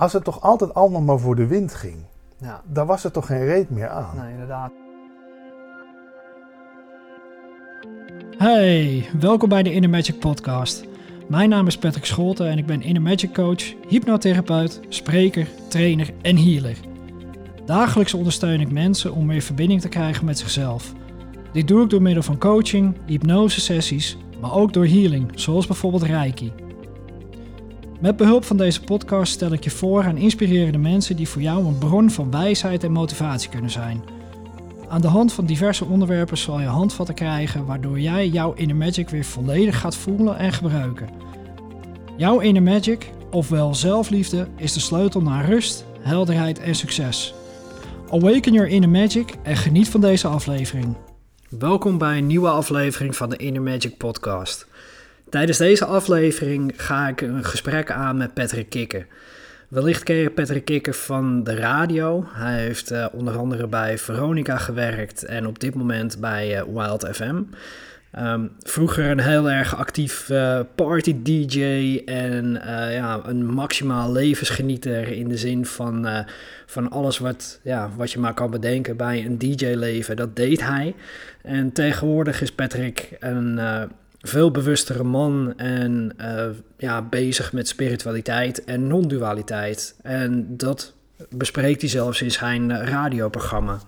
Als het toch altijd allemaal maar voor de wind ging, Ja, dan was er toch geen reet meer aan. nee, inderdaad. Hey, welkom bij de Inner Magic Podcast. Mijn naam is Patrick Scholten en ik ben Inner Magic Coach, hypnotherapeut, spreker, trainer en healer. Dagelijks ondersteun ik mensen om meer verbinding te krijgen met zichzelf. Dit doe ik door middel van coaching, hypnose sessies, maar ook door healing, zoals bijvoorbeeld Reiki. Met behulp van deze podcast stel ik je voor aan inspirerende mensen die voor jou een bron van wijsheid en motivatie kunnen zijn. Aan de hand van diverse onderwerpen zal je handvatten krijgen waardoor jij jouw inner magic weer volledig gaat voelen en gebruiken. Jouw inner magic, ofwel zelfliefde, is de sleutel naar rust, helderheid en succes. Awaken your inner magic en geniet van deze aflevering. Welkom bij een nieuwe aflevering van de Inner Magic podcast. Tijdens deze aflevering ga ik een gesprek aan met Patrick Kikker. Wellicht ken je Patrick Kikker van de radio. Hij heeft eh, onder andere bij Veronica gewerkt en op dit moment bij eh, Wild FM. Ehm, vroeger een heel erg actief eh, party DJ en ja, een maximaal levensgenieter in de zin van, van alles wat, ja, wat je maar kan bedenken bij een DJ-leven. Dat deed hij. En tegenwoordig is Patrick een veel bewustere man en eh, ja, bezig met spiritualiteit en non-dualiteit. En dat bespreekt hij zelfs in zijn radioprogramma.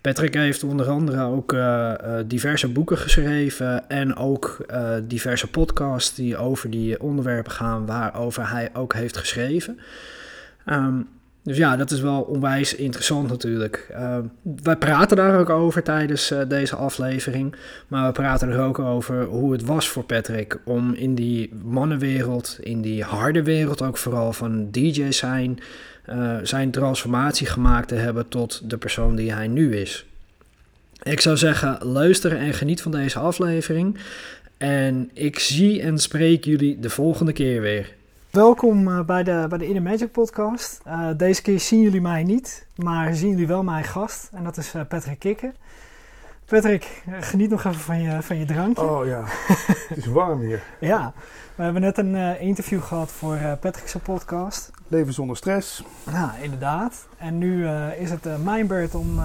Patrick heeft onder andere ook eh, eh, diverse boeken geschreven en ook diverse podcasts die over die onderwerpen gaan waarover hij ook heeft geschreven. Ehm, dus ja, dat is wel onwijs interessant natuurlijk. Ehm, wij praten daar ook over tijdens eh, deze aflevering. Maar we praten er ook over hoe het was voor Patrick om in die mannenwereld, in die harde wereld ook vooral van DJ zijn, eh, zijn transformatie gemaakt te hebben tot de persoon die hij nu is. Ik zou zeggen, luister en geniet van deze aflevering. En ik zie en spreek jullie de volgende keer weer. Welkom eh, bij, de, bij de Inner Magic podcast. Eh, deze keer zien jullie mij niet, maar zien jullie wel mijn gast. En dat is eh, Patrick Kikker. Patrick, geniet nog even van je, van je drankje. Oh ja, het is warm hier. Ja, we hebben net een eh, interview gehad voor eh Patrick's podcast. Leven zonder stress. Ja, inderdaad. En nu eh, is het mijn beurt om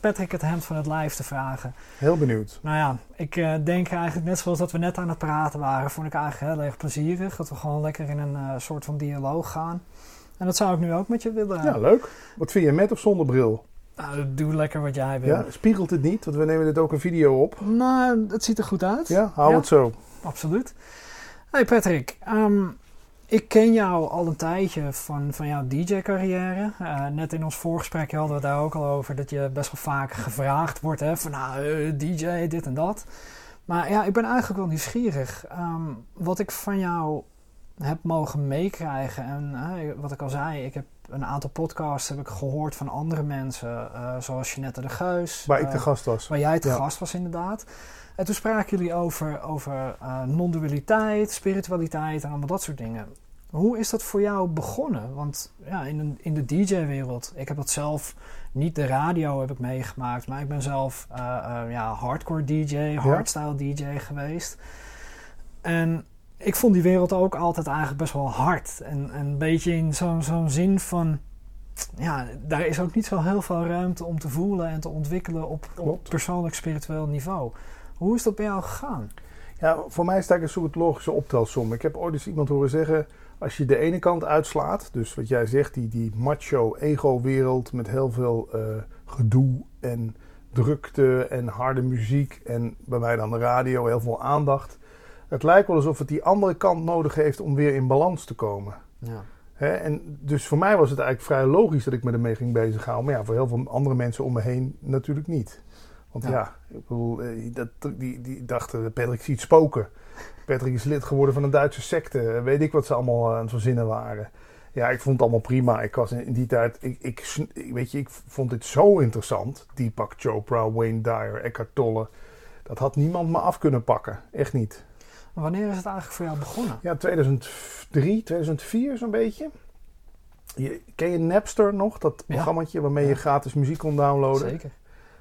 Patrick het hemd van het lijf te vragen. Heel benieuwd. Nou ja, ik denk eigenlijk net zoals dat we net aan het praten waren, vond ik eigenlijk heel erg plezierig. Dat we gewoon lekker in een soort van dialoog gaan. En dat zou ik nu ook met je willen. Ja, leuk. Wat vind je met of zonder bril? Nou, doe lekker wat jij wil. Ja, spiegelt het niet? Want we nemen dit ook een video op. Nou, het ziet er goed uit. Ja, hou Ja. het zo. Absoluut. Hey Patrick, ehm, ik ken jou al een tijdje van, van jouw DJ-carrière. Eh, net in ons voorgesprek hadden we het daar ook al over dat je best wel vaak gevraagd wordt: hè, van nou, eh, DJ, dit en dat. Maar ja, ik ben eigenlijk wel nieuwsgierig. Ehm, wat ik van jou heb mogen meekrijgen en wat ik al zei, ik heb een aantal podcasts heb ik gehoord van andere mensen, eh, zoals Jeanette de Geus. Waar ik eh, de gast was. Waar jij Ja. gast was, inderdaad. En toen spraken jullie over, over eh, non-dualiteit, spiritualiteit en allemaal dat soort dingen. Hoe is dat voor jou begonnen? Want ja, in, een- in de DJ-wereld, ik heb dat zelf niet de radio heb ik meegemaakt, maar ik ben zelf ja, hardcore DJ, hardstyle DJ geweest. En ik vond die wereld ook altijd eigenlijk best wel hard. En, en een beetje in zo'n zo'n zin van ja, daar is ook niet zo heel veel ruimte om te voelen en te ontwikkelen op, op persoonlijk spiritueel niveau. Hoe is dat bij jou gegaan? Ja, voor mij is het eigenlijk een soort logische optelsom. Ik heb ooit eens iemand horen zeggen... als je de ene kant uitslaat... dus wat jij zegt, die, die macho ego-wereld... met heel veel eh, gedoe en drukte en harde muziek... en bij mij dan de radio, heel veel aandacht... het lijkt wel alsof het die andere kant nodig heeft... om weer in balans te komen. Ja. En dus voor mij was het eigenlijk vrij logisch dat ik me ermee ging bezighouden. Maar ja, voor heel veel andere mensen om me heen natuurlijk niet. Want Ja. ja, ik bedoel, eh, dat, die, die dachten, Patrick ziet spoken. Patrick is lid geworden van een Duitse secte. Eh, Weet ik wat ze allemaal aan het verzinnen waren. Ja, ik vond het allemaal prima. Ik was in, die tijd, ik, ik- weet je, ik vond dit zo interessant. Deepak Chopra, Wayne Dyer, Eckhart Tolle. Dat had niemand me af kunnen pakken. Echt niet. Wanneer is het eigenlijk voor jou begonnen? Ja, 2003, 2004 zo'n beetje. Je, ken je Napster nog? Dat programmaatje waarmee je gratis muziek kon downloaden. Zeker.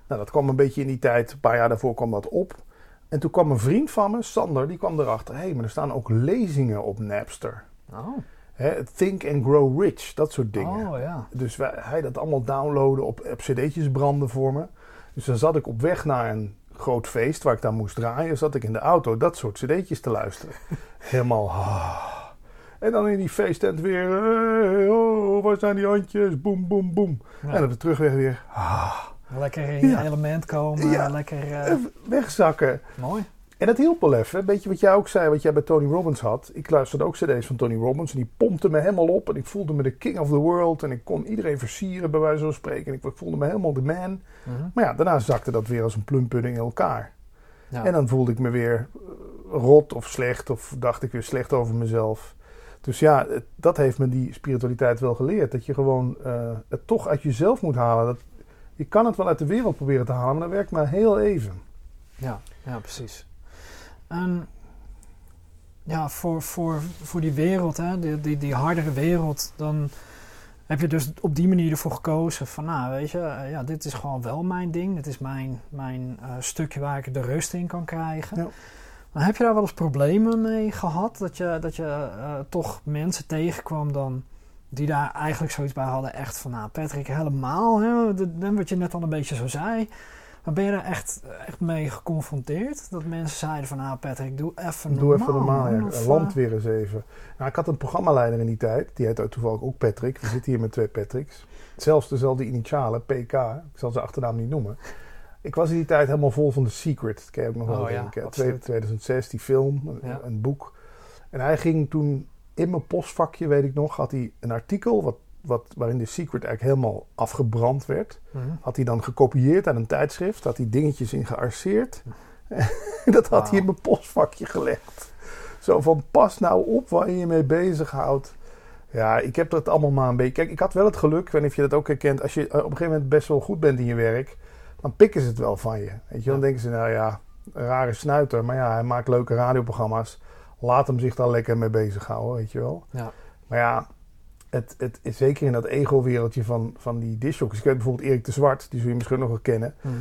Nou, dat kwam een beetje in die tijd. Een paar jaar daarvoor kwam dat op. En toen kwam een vriend van me, Sander, die kwam erachter. Hé, hey, maar er staan ook lezingen op Napster. Oh, Hè, think and grow rich, dat soort dingen. Oh ja. Dus wij, hij dat allemaal downloaden, op, op cd'tjes branden voor me. Dus dan zat ik op weg naar een groot feest waar ik dan moest draaien. Zat ik in de auto dat soort cd'tjes te luisteren. Helemaal... ah. En dan in die feesttent weer... Hey, oh, waar zijn die handjes? Boem, boem, boem. Ja. En op de terugweg weer... ah, Lekker in je Ja. element komen. Ja. Lekker eh, even wegzakken. mooi. En dat hielp wel even. Weet je wat jij ook zei, wat jij bij Tony Robbins had? Ik luisterde ook cd's van Tony Robbins en die pompte me helemaal op. En ik voelde me de king of the world. En ik kon iedereen versieren, bij wijze van spreken. En ik voelde me helemaal de man. Mhm. Maar ja, daarna zakte dat weer als een plumpudding in elkaar. Ja. En dan voelde ik me weer eh, rot of slecht. Of dacht ik weer slecht over mezelf. Dus ja, dat heeft me die spiritualiteit wel geleerd. Dat je gewoon eh, het toch uit jezelf moet halen. Dat, je kan het wel uit de wereld proberen te halen, maar dat werkt maar heel even. Ja, ja precies. En ja, voor, voor, voor die wereld, hè, die, die, die hardere wereld, dan heb je dus op die manier ervoor gekozen van, nou weet je, eh, ja, dit is gewoon wel mijn ding. Dit is mijn, mijn eh, stukje waar ik de rust in kan krijgen. Ja. Maar heb je daar wel eens problemen mee gehad? Dat je, dat je eh, toch mensen tegenkwam dan die daar eigenlijk zoiets bij hadden. Echt van, nou Patrick, helemaal, hè, de- de- wat je net al een beetje zo zei. Maar ben je daar echt, echt mee geconfronteerd? Dat mensen zeiden van, nou Patrick, doe even Doe even normaal, normaal, ja. of, Land eh, weer eens even. Nou, ik had een programmaleider in die tijd. Die heette toevallig ook Patrick. We zitten hier met twee Patricks. Zelfs dezelfde initialen, PK. Ik zal zijn achternaam niet noemen. Ik was in die tijd helemaal vol van The Secret. Dat ken je ook nog wel, Oh denk ik. absoluut. 2006, die film, een, Ja. een boek. En hij ging toen in mijn postvakje, weet ik nog, had hij een artikel... Wat, wat, waarin The Secret eigenlijk helemaal afgebrand werd. mhm. Had hij dan gekopieerd aan een tijdschrift. Had hij dingetjes in gearseerd. dat had hij in mijn postvakje gelegd. Zo van, pas nou op waar je je mee bezighoudt. Ja, ik heb dat allemaal maar een beetje... Kijk, ik had wel het geluk, ik weet niet of je dat ook herkent... als je eh, op een gegeven moment best wel goed bent in je werk... dan pikken ze het wel van je. Weet je, dan Ja. denken ze, nou ja, rare snuiter... maar ja, hij maakt leuke radioprogramma's. Laat hem zich daar lekker mee bezighouden, weet je wel. Ja. Maar ja, het, het is zeker in dat ego-wereldje van, van die discjockeys. Ik weet bijvoorbeeld Erik de Zwart, die zul je misschien nog wel kennen. Mhm.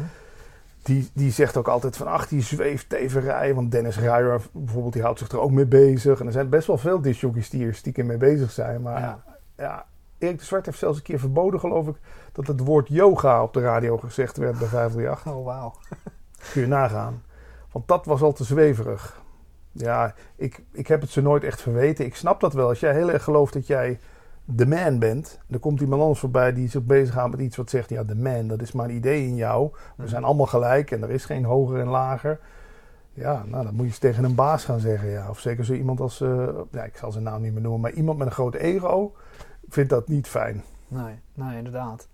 Die, die zegt ook altijd van, ach, die zweefteverij. Want Dennis Ruijer bijvoorbeeld, die houdt zich er ook mee bezig. En er zijn best wel veel discjockeys die er stiekem mee bezig zijn. Maar ja. Ja. Erik de Zwart heeft zelfs een keer verboden, geloof ik... dat het woord yoga op de radio gezegd werd bij 538. Oh, wauw. Kun je nagaan. Want dat was al te zweverig. Ja, ik, ik heb het ze nooit echt verweten. Ik snap dat wel. Als jij heel erg gelooft dat jij de man bent. Er komt iemand anders voorbij die zich bezighoudt met iets wat zegt... ja, de man, dat is maar een idee in jou. We zijn allemaal gelijk en er is geen hoger en lager. Ja, nou, dan moet je tegen een baas gaan zeggen. Ja. Of zeker zo iemand als... eh, ja, ik zal zijn naam niet meer noemen. Maar iemand met een groot ego vindt dat niet fijn. Nee, nee, inderdaad.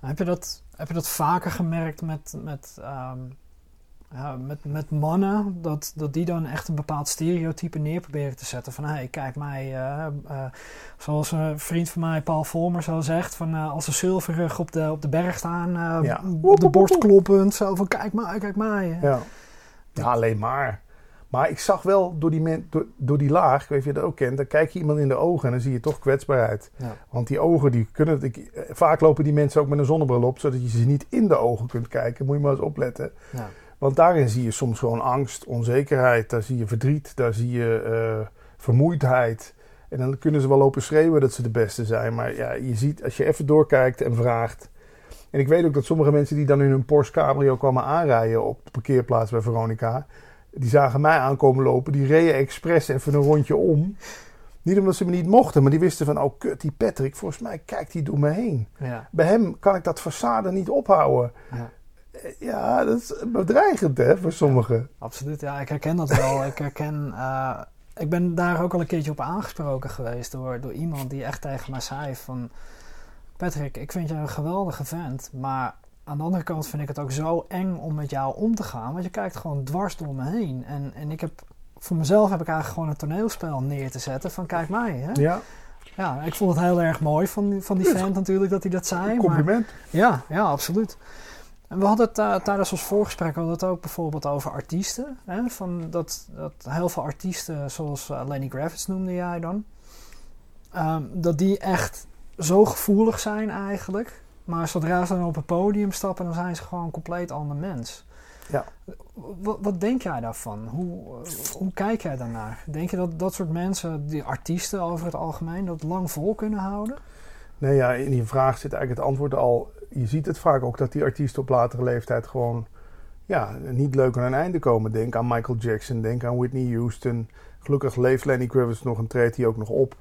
Heb je dat, heb je dat vaker gemerkt met, met, ehm, ja, met, met mannen? Dat, dat die dan echt een bepaald stereotype neer proberen te zetten. Van, hé, hey, kijk mij... eh, eh, zoals een vriend van mij, Paul Volmer, zo zegt. Van, eh, als een zilverrug op de, op de berg staan. Ja. Op de borst kloppend. Zo van, kijk mij, kijk mij. Ja. ja, alleen maar. Maar ik zag wel door die, men, door, door die laag, ik weet of je dat ook kent, dan kijk je iemand in de ogen en dan zie je toch kwetsbaarheid. Ja. Want die ogen, die kunnen, ik, vaak lopen die mensen ook met een zonnebril op, zodat je ze niet in de ogen kunt kijken. Moet je maar eens opletten. Ja. Want daarin zie je soms gewoon angst, onzekerheid, daar zie je verdriet, daar zie je eh, vermoeidheid. En dan kunnen ze wel lopen schreeuwen dat ze de beste zijn. Maar ja, je ziet, als je even doorkijkt en vraagt. En ik weet ook dat sommige mensen die dan in hun Porsche Cabrio kwamen aanrijden op de parkeerplaats bij Veronica. Die zagen mij aankomen lopen, die reden expres even een rondje om. Niet omdat ze me niet mochten, maar die wisten van, oh kut, die Patrick, volgens mij kijkt hij door me heen. Ja. Bij hem kan ik dat façade niet ophouden. Ja. Ja, dat is bedreigend hè, voor sommigen. Absoluut, ja, ik herken dat wel. ik herken, eh, ik ben daar ook al een keertje op aangesproken geweest door, door iemand die echt tegen mij zei van... Patrick, ik vind je een geweldige vent, maar aan de andere kant vind ik het ook zo eng om met jou om te gaan. Want je kijkt gewoon dwars door me heen. En, en ik heb, voor mezelf heb ik eigenlijk gewoon een toneelspel neer te zetten van kijk mij. Hè? Ja, Ja, ik vond het heel erg mooi van, die- van die vent natuurlijk dat hij dat zei. maar- compliment. ja, ja, absoluut. En we hadden het eh, tijdens ons voorgesprek hadden we het ook bijvoorbeeld over artiesten. Hè? Van dat, dat heel veel artiesten, zoals eh, Lenny Kravitz noemde jij dan, ehm, dat die echt zo gevoelig zijn eigenlijk. Maar zodra ze dan op een podium stappen, dan zijn ze gewoon een compleet ander mens. Ja. Wat, wat denk jij daarvan? Hoe, hoe kijk jij daarnaar? Denk je dat dat soort mensen, die artiesten over het algemeen, dat lang vol kunnen houden? Nee, ja, in die vraag zit eigenlijk het antwoord al. Je ziet het vaak ook dat die artiesten op latere leeftijd gewoon ja, niet leuk aan een einde komen. Denk aan Michael Jackson, denk aan Whitney Houston. Gelukkig leeft Lenny Kravitz nog en treedt hij ook nog op.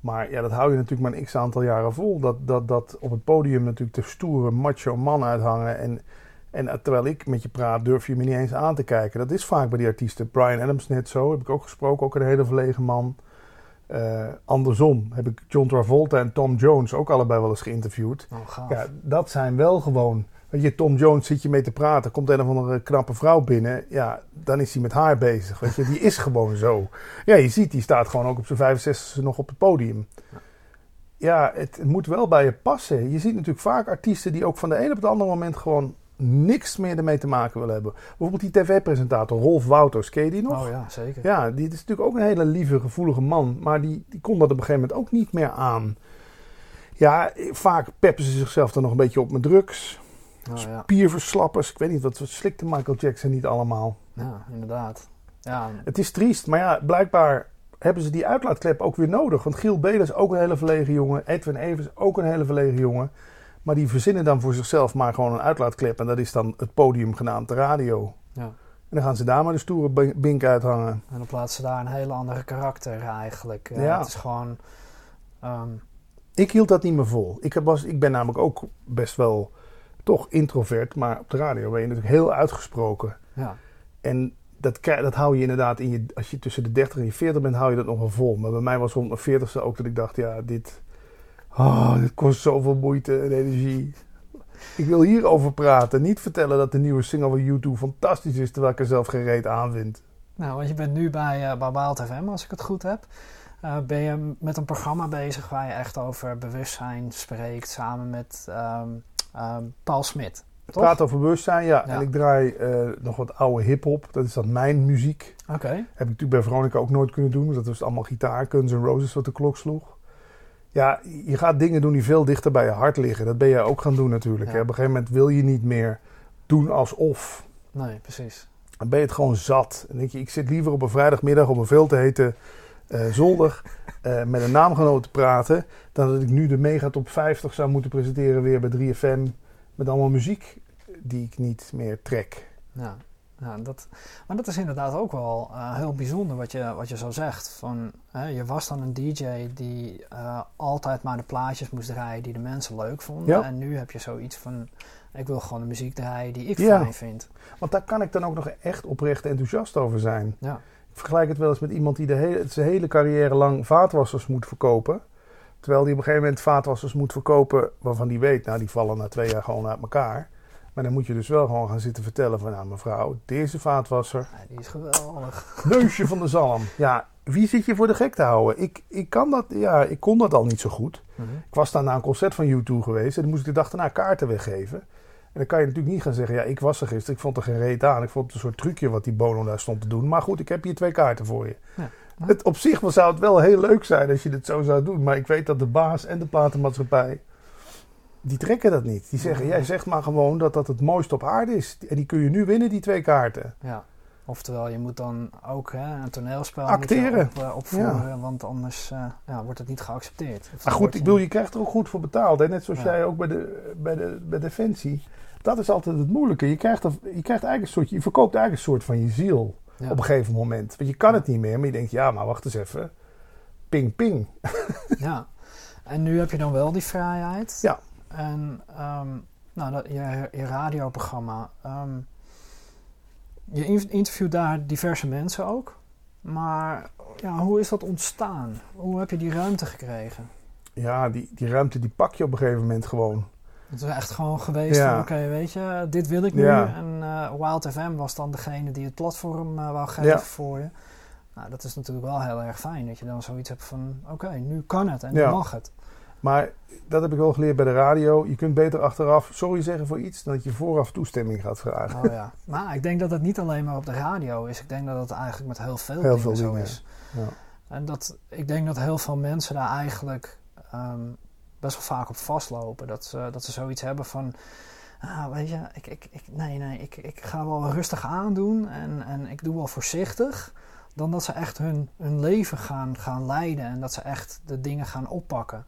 Maar ja, dat hou je natuurlijk maar een x aantal jaren vol. Dat, dat, dat op het podium natuurlijk de stoere macho man uithangen. En, en terwijl ik met je praat, durf je me niet eens aan te kijken. Dat is vaak bij die artiesten. Brian Adams net zo, heb ik ook gesproken, ook een hele verlegen man. Uh, andersom heb ik John Travolta en Tom Jones ook allebei wel eens geïnterviewd. Oh, ja, dat zijn wel gewoon. Weet je, Tom Jones zit je mee te praten, komt een of andere knappe vrouw binnen. Ja, dan is hij met haar bezig. Weet je, die is gewoon zo. Ja, je ziet, die staat gewoon ook op zijn 65 nog op het podium. Ja, het, het moet wel bij je passen. Je ziet natuurlijk vaak artiesten die ook van de een op het andere moment gewoon niks meer ermee te maken willen hebben. Bijvoorbeeld die tv-presentator Rolf Wouters, ken je die nog? Oh ja, zeker. Ja, die is natuurlijk ook een hele lieve, gevoelige man. Maar die, die kon dat op een gegeven moment ook niet meer aan. Ja, vaak peppen ze zichzelf dan nog een beetje op met drugs. Oh, ja. Spierverslappers. Ik weet niet, wat slikte Michael Jackson niet allemaal? Ja, inderdaad. Ja. Het is triest, maar ja, blijkbaar hebben ze die uitlaatklep ook weer nodig. Want Giel Belen is ook een hele verlegen jongen. Edwin Evers ook een hele verlegen jongen. Maar die verzinnen dan voor zichzelf maar gewoon een uitlaatklep. En dat is dan het podium genaamd de radio. Ja. En dan gaan ze daar maar de stoere bink uithangen. En dan plaatsen ze daar een hele andere karakter eigenlijk. Uh, Ja. Het is gewoon... ehm, Ik hield dat niet meer vol. Ik, heb was, ik ben namelijk ook best wel toch introvert. Maar op de radio ben je natuurlijk heel uitgesproken. ja. En dat, dat hou je inderdaad in je... Als je tussen de 30 en je 40 bent, hou je dat nog wel vol. Maar bij mij was rond mijn 40ste ook dat ik dacht... Ja, dit... Oh, dit kost zoveel moeite en energie. Ik wil hierover praten. Niet vertellen dat de nieuwe single van U2 fantastisch is... terwijl ik er zelf geen reet aan vind. Nou, want je bent nu bij, uh, bij Wild FM, als ik het goed heb. Eh, ben je met een programma bezig waar je echt over bewustzijn spreekt... samen met ehm, ehm, Paul Smit. Het Toch? praat over bewustzijn, ja. Ja. En ik draai eh, nog wat oude hip-hop. Dat is dan mijn muziek. Oké. Heb ik natuurlijk bij Veronica ook nooit kunnen doen. want Dat was allemaal gitaar, Guns N' Roses wat de klok sloeg. Ja, je gaat dingen doen die veel dichter bij je hart liggen. Dat ben jij ook gaan doen natuurlijk. Ja. hè. Op een gegeven moment wil je niet meer doen alsof. Nee, precies. Dan ben je het gewoon zat. Dan denk je, ik zit liever op een vrijdagmiddag op een veel te hete eh, zolder eh, met een naamgenoot te praten. Dan dat ik nu de Mega Top 50 zou moeten presenteren weer bij 3FM. Met allemaal muziek die ik niet meer trek. Ja. Ja, dat, maar dat is inderdaad ook wel eh, heel bijzonder wat je, wat je zo zegt. Van, hè, je was dan een DJ die eh, altijd maar de plaatjes moest draaien die de mensen leuk vonden. Ja. En nu heb je zoiets van, ik wil gewoon de muziek draaien die ik Ja. fijn vind. Want daar kan ik dan ook nog echt oprecht enthousiast over zijn. Ja. Ik vergelijk het wel eens met iemand die de hele, zijn hele carrière lang vaatwassers moet verkopen. Terwijl die op een gegeven moment vaatwassers moet verkopen waarvan die weet, nou die vallen na twee jaar gewoon uit elkaar. Maar dan moet je dus wel gewoon gaan zitten vertellen van, nou mevrouw, deze vaatwasser, Ja, die is geweldig. neusje van de zalm. Ja, wie zit je voor de gek te houden? Ik, ik, kan dat, ja, ik kon dat al niet zo goed. Mhm. Ik was daar naar een concert van U2 geweest en dan moest ik de dag daarna kaarten weggeven. En dan kan je natuurlijk niet gaan zeggen, ja, ik was er gisteren, ik vond er geen reet aan. Ik vond het een soort trucje wat die Bono daar stond te doen. Maar goed, ik heb hier twee kaarten voor je. Ja. Het, op zich zou het wel heel leuk zijn als je dit zo zou doen. Maar ik weet dat de baas en de platenmaatschappij, die trekken dat niet. Die zeggen, jij zegt maar gewoon dat dat het mooiste op aarde is. En die kun je nu winnen, die twee kaarten. Ja. Oftewel, je moet dan ook hè, een toneelspel Acteren. Op, eh, opvoeren, want anders eh, ja, wordt het niet geaccepteerd. Maar goed, ik bedoel, je krijgt er ook goed voor betaald. Hè? Net zoals Ja. jij ook bij, de, bij, de, bij Defensie. Dat is altijd het moeilijke. Je krijgt, er, je krijgt eigenlijk een soort, je verkoopt eigenlijk een soort van je ziel. Op een gegeven moment. Want je kan het niet meer, maar je denkt, ja, maar wacht eens even. Ping, ping. Ja, en nu heb je dan wel die vrijheid. Ja. En ehm, nou, dat, je, je radioprogramma. ehm, je in- interviewt daar diverse mensen ook. Maar ja, hoe is dat ontstaan? Hoe heb je die ruimte gekregen? Ja, die, die ruimte die pak je op een gegeven moment gewoon. Het is echt gewoon geweest Ja. van, oké, weet je, dit wil ik nu. Ja. En eh, Wild FM was dan degene die het platform eh, wou geven Ja. voor je. Nou, dat is natuurlijk wel heel erg fijn. Dat je dan zoiets hebt van, oké, nu kan het en nu mag het. Maar dat heb ik wel geleerd bij de radio. Je kunt beter achteraf sorry zeggen voor iets dan dat je vooraf toestemming gaat vragen. Oh ja. Maar ik denk dat het niet alleen maar op de radio is. Ik denk dat het eigenlijk met heel veel Heel dingen veel zo is. Ja. En dat, ik denk dat heel veel mensen daar eigenlijk ehm, best wel vaak op vastlopen. Dat ze, dat ze zoiets hebben van... ah, weet je, ik, ik, ik, nee, nee, ik, ik ga wel rustig aandoen en, en ik doe wel voorzichtig. Dan dat ze echt hun, hun leven gaan, gaan leiden en dat ze echt de dingen gaan oppakken.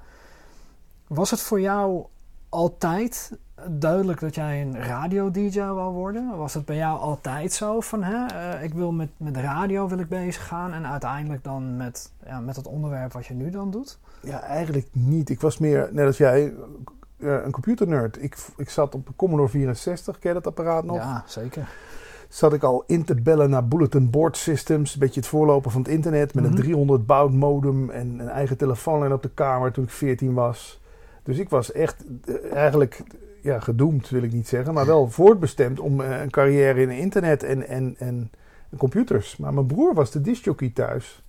Was het voor jou altijd duidelijk dat jij een radio-dj wou worden? Was het bij jou altijd zo van, hè, eh, ik wil met, met radio wil ik bezig gaan en uiteindelijk dan met, ja, met het onderwerp wat je nu dan doet? Ja, eigenlijk niet. Ik was meer, net als jij, eh, een computernerd. Ik, ik zat op de Commodore 64, ken je dat apparaat nog? Ja, zeker. Zat ik al in te bellen naar bulletin board systems. Een beetje het voorlopen van het internet. Met Mhm. een 300 baud modem en een eigen telefoonlijn op de kamer toen ik 14 was. Dus ik was echt eh, eigenlijk ja, gedoemd, wil ik niet zeggen. Maar wel voortbestemd om eh, een carrière in internet en, en, en computers. Maar mijn broer was de discjockey thuis.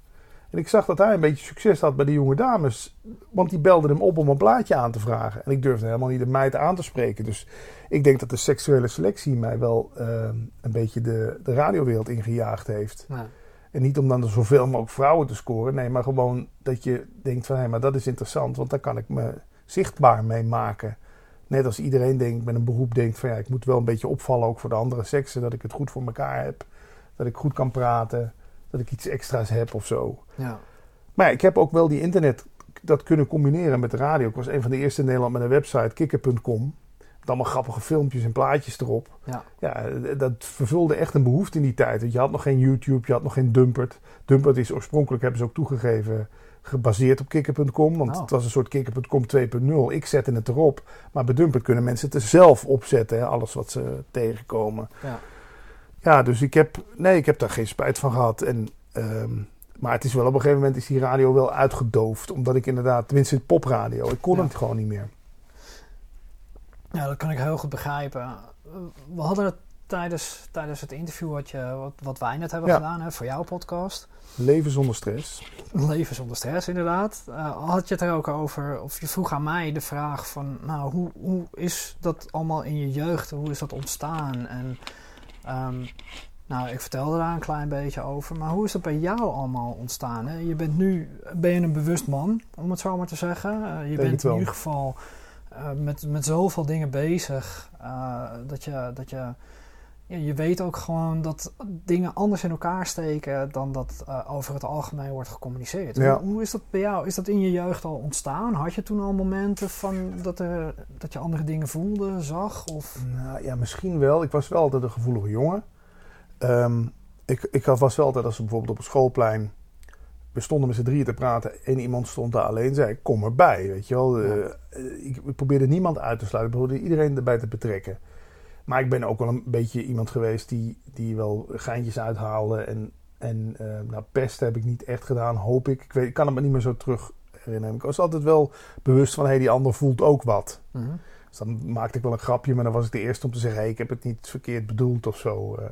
En ik zag dat hij een beetje succes had bij de jonge dames. Want die belden hem op om een plaatje aan te vragen. En ik durfde helemaal niet de meid aan te spreken. Dus ik denk dat de seksuele selectie mij wel eh, een beetje de, de radiowereld ingejaagd heeft. Ja. En niet om dan er zoveel mogelijk vrouwen te scoren. Nee, maar gewoon dat je denkt van... hé, maar dat is interessant, want daar kan ik me zichtbaar mee maken. Net als iedereen denkt, met een beroep denkt van... ja, ik moet wel een beetje opvallen ook voor de andere seksen. Dat ik het goed voor elkaar heb. Dat ik goed kan praten. Dat ik iets extra's heb of zo. Ja. Maar ja, ik heb ook wel die internet dat kunnen combineren met de radio. Ik was een van de eerste in Nederland met een website, kikker.com. Met allemaal grappige filmpjes en plaatjes erop. Ja. Ja, dat vervulde echt een behoefte in die tijd. Want je had nog geen YouTube, je had nog geen Dumpert. Dumpert is oorspronkelijk, hebben ze ook toegegeven, gebaseerd op kikker.com. Want Oh. het was een soort kikker.com 2.0. Ik zette het erop. Maar bij Dumpert kunnen mensen het er zelf opzetten. Hè, alles wat ze tegenkomen. Ja. Ja, dus ik heb, nee, ik heb daar geen spijt van gehad. En, ehm, maar het is wel op een gegeven moment is die radio wel uitgedoofd. Omdat ik inderdaad, tenminste het popradio, ik kon Ja. het gewoon niet meer. Ja, dat kan ik heel goed begrijpen. We hadden het tijdens, tijdens het interview wat, je, wat, wat wij net hebben Ja. gedaan hè, voor jouw podcast. Leven zonder stress. Leven zonder stress, inderdaad. Eh, had je het er ook over, of je vroeg aan mij de vraag van, nou, hoe, hoe is dat allemaal in je jeugd? Hoe is dat ontstaan? En, ehm, nou, ik vertelde daar een klein beetje over, maar hoe is dat bij jou allemaal ontstaan? Hè? Je bent nu, ben je een bewust man, om het zo maar te zeggen. Eh, je Denk bent in ieder geval eh, met, met zoveel dingen bezig, dat je... Dat je ja, je weet ook gewoon dat dingen anders in elkaar steken dan dat eh, over het algemeen wordt gecommuniceerd. Ja. Hoe, hoe is dat bij jou? Is dat in je jeugd al ontstaan? Had je toen al momenten van dat, er, dat je andere dingen voelde, zag? Of... Nou ja, misschien wel. Ik was wel altijd een gevoelige jongen. Ehm, ik, ik was wel altijd, als we bijvoorbeeld op een schoolplein... We stonden met z'n drieën te praten en iemand stond daar alleen. Zei ik, kom erbij, weet je wel. Ja. Eh, eh, ik, ik probeerde niemand uit te sluiten. Ik probeerde iedereen erbij te betrekken. Maar ik ben ook wel een beetje iemand geweest die, die wel geintjes uithaalde. En, en eh, nou, pest heb ik niet echt gedaan, hoop ik. Ik, weet, ik kan het me niet meer zo terug herinneren. Ik was altijd wel bewust van, hé, hey, die ander voelt ook wat. Mhm. Dus dan maakte ik wel een grapje, maar dan was ik de eerste om te zeggen: hey, ik heb het niet verkeerd bedoeld of zo. eh.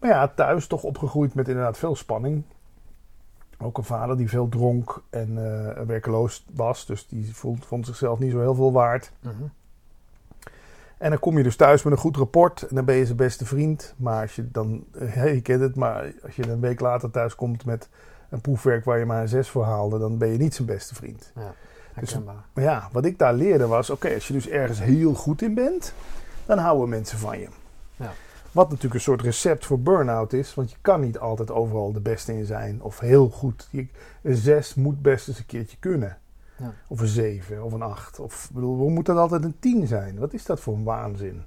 Maar ja, thuis toch opgegroeid met inderdaad veel spanning. Ook een vader die veel dronk en eh, werkeloos was. Dus die vond, vond zichzelf niet zo heel veel waard. Mhm. En dan kom je dus thuis met een goed rapport en dan ben je zijn beste vriend. Maar als je dan, eh, je kent het, maar als je een week later thuis komt met een proefwerk waar je maar een 6 voor haalde, dan ben je niet zijn beste vriend. Herkenbaar. Maar ja, wat ik daar leerde was: oké, als je dus ergens heel goed in bent, dan houden mensen van je. Ja. Wat natuurlijk een soort recept voor burn-out is, want je kan niet altijd overal de beste in zijn of heel goed. Je- Een 6 moet best eens een keertje kunnen. Ja. Of een 7 of een 8. Of bedoel, hoe moet dat altijd een 10 zijn? Wat is dat voor een waanzin?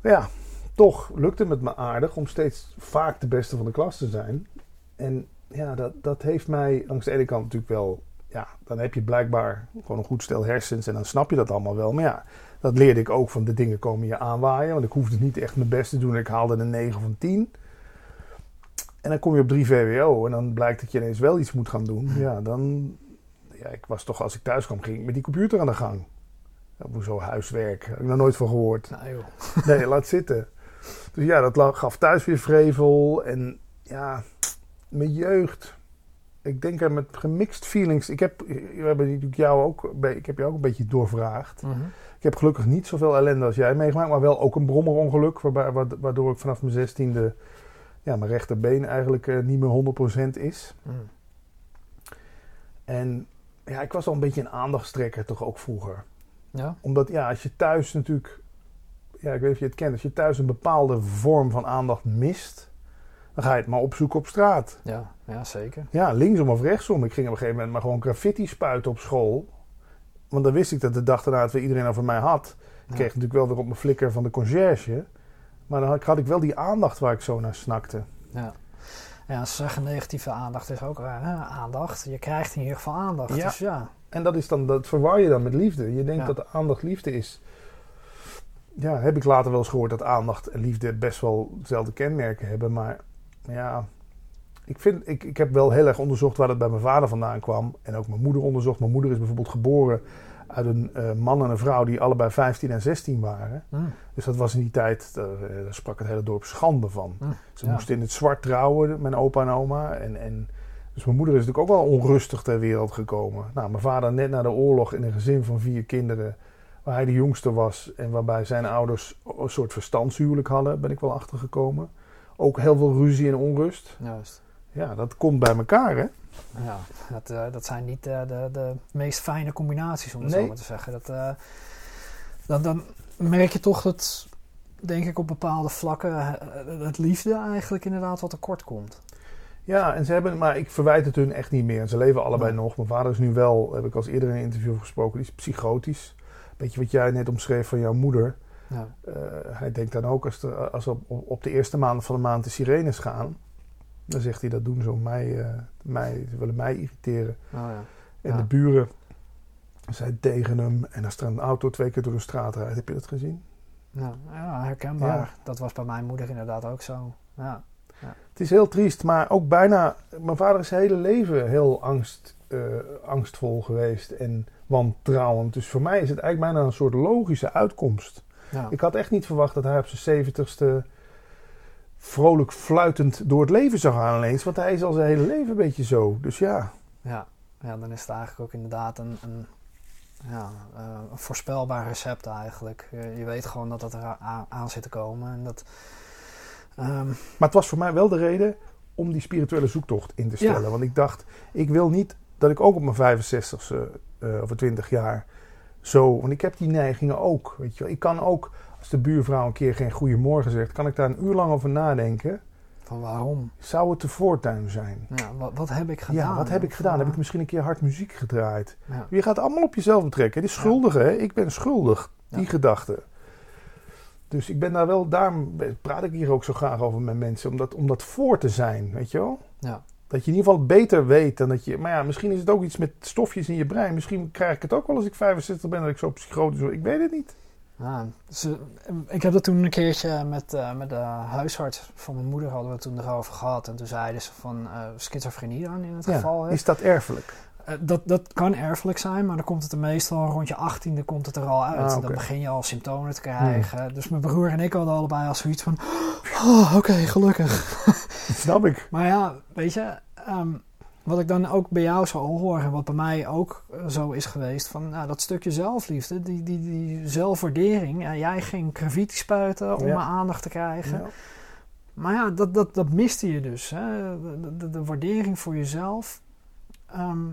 Ja, toch lukte het me aardig om steeds vaak de beste van de klas te zijn. En ja, dat, dat heeft mij langs de ene kant natuurlijk wel ja, dan heb je blijkbaar gewoon een goed stel hersens en dan snap je dat allemaal wel. Maar ja, dat leerde ik ook van de dingen komen je aanwaaien. Want ik hoefde niet echt mijn best te doen. Ik haalde een 9 of een 10. En dan kom je op 3 VWO en dan blijkt dat je ineens wel iets moet gaan doen. Ja, dan... Ja, ik was toch, als ik thuis kwam, ging ik met die computer aan de gang. Hoezo huiswerk? Heb ik nog nooit van gehoord. Nou joh. Nee, laat zitten. Dus ja, dat gaf thuis weer vrevel. En ja, mijn jeugd. Ik denk er met gemixt feelings. Ik heb, we hebben natuurlijk jou ook, ik heb jou ook een beetje doorvraagd. Mhm. Ik heb gelukkig niet zoveel ellende als jij meegemaakt, maar wel ook een brommerongeluk. Waardoor ik vanaf mijn zestiende, ja, mijn rechterbeen eigenlijk eh, niet meer 100% is. Mhm. En ja, ik was al een beetje een aandachtstrekker toch ook vroeger. Ja? Omdat ja, als je thuis natuurlijk ja, ik weet niet of je het kent, als je thuis een bepaalde vorm van aandacht mist, dan ga je het maar opzoeken op straat. Ja, ja, zeker. Ja, linksom of rechtsom. Ik ging op een gegeven moment maar gewoon graffiti spuiten op school. Want dan wist ik dat de dag daarna het weer iedereen over mij had. Ik Ja. kreeg natuurlijk wel weer op mijn flikker van de conciërge. Maar dan had ik- had ik wel die aandacht waar ik zo naar snakte. Ja. Ja, ze zeggen negatieve aandacht is ook raar. Aandacht. Je krijgt in ieder geval aandacht. Ja. Dus ja. En dat, is dan, dat verwar je dan met liefde. Je denkt Ja. dat de aandacht liefde is. Ja, heb ik later wel eens gehoord dat aandacht en liefde best wel dezelfde kenmerken hebben. Maar ja, ik, vind, ik, ik heb wel heel erg onderzocht waar dat bij mijn vader vandaan kwam. En ook mijn moeder onderzocht. Mijn moeder is bijvoorbeeld geboren uit een eh, man en een vrouw die allebei 15 en 16 waren. Hm. Dus dat was in die tijd, daar, eh, daar sprak het hele dorp schande van. Hm, Ze ja. moesten in het zwart trouwen, mijn opa en oma. En, en, dus mijn moeder is natuurlijk ook wel onrustig ter wereld gekomen. Nou, mijn vader net na de oorlog in een gezin van vier kinderen, waar hij de jongste was en waarbij zijn ouders een soort verstandshuwelijk hadden, ben ik wel achtergekomen. Ook heel veel ruzie en onrust. Juist. Ja, dat komt bij elkaar, hè? Ja, dat, eh, dat zijn niet eh, de, de meest fijne combinaties, om het Nee. zo maar te zeggen. Dat, eh, dan, dan merk je toch dat, denk ik, op bepaalde vlakken het liefde eigenlijk inderdaad wat tekort komt. Ja, en ze hebben, maar ik verwijt het hun echt niet meer. Ze leven allebei nog. Mijn vader is nu wel, heb ik als eerder in een interview gesproken, die is psychotisch. Beetje wat jij net omschreef van jouw moeder. Ja, hij denkt dan ook als, de, als op, op de eerste maand van de maand de sirenes gaan, dan zegt hij dat doen ze om mij, eh, mij ze willen mij irriteren. oh, ja. En Ja. de buren zijn tegen hem. En als er een auto twee keer door de straat rijdt, heb je dat gezien? Ja, ja, herkenbaar. Dat was bij mijn moeder inderdaad ook zo. Ja, Het is heel triest, maar ook bijna. Mijn vader is zijn hele leven heel angst, eh, angstvol geweest en wantrouwend. Dus voor mij is het eigenlijk bijna een soort logische uitkomst. Ik had echt niet verwacht dat hij op zijn zeventigste vrolijk fluitend door het leven zou gaan ineens. Want hij is al zijn hele leven een beetje zo. Dus ja, Ja, ja, dan is het eigenlijk ook inderdaad een, een, ja, eh, een voorspelbaar recept eigenlijk. Je, weet gewoon dat dat er aan, zit te komen. En dat, ehm, Maar het was voor mij wel de reden om die spirituele zoektocht in te stellen. Ja. Want ik dacht, ik wil niet dat ik ook op mijn 65ste eh over 20 jaar zo... Want ik heb die neigingen ook, weet je wel. Ik kan ook, als de buurvrouw een keer geen goeiemorgen zegt... kan ik daar een uur lang over nadenken. van waarom? Zou het de voortuin zijn? Ja, wat, wat heb ik gedaan? Ja, wat heb ik gedaan? Heb ik misschien een keer hard muziek gedraaid? ja. Je gaat allemaal op jezelf betrekken. Die schuldige, hè? Ik ben schuldig. Die Ja. gedachte. Dus ik ben daar wel, daarom praat ik hier ook zo graag over met mensen. Om dat, om dat voor te zijn, weet je wel? Ja. Dat je in ieder geval beter weet dan dat je... Maar ja, misschien is het ook iets met stofjes in je brein. Misschien krijg ik het ook wel als ik 65 ben dat ik zo psychotisch word. Ik weet het niet. Ja, ze, ik heb dat toen een keertje met, eh, met de huisarts van mijn moeder hadden we toen erover gehad. En toen zeiden ze van eh, schizofrenie dan in het geval. hè. is dat erfelijk? Eh, dat, dat kan erfelijk zijn, maar dan komt het er meestal rond je achttiende komt het er al uit. Ah. Hmm. Dan begin je al symptomen te krijgen. Dus mijn broer en ik hadden allebei al zoiets van... Oh, oké, gelukkig. Dat snap ik. Maar ja, weet je... ehm, wat ik dan ook bij jou zo hoor en wat bij mij ook eh, zo is geweest... van nou, dat stukje zelfliefde, die, die, die zelfwaardering. Ja, jij ging graffiti spuiten om Ja. mijn aandacht te krijgen. Ja. Maar ja, dat, dat, dat miste je dus. Hè? De, de, de waardering voor jezelf. Ehm,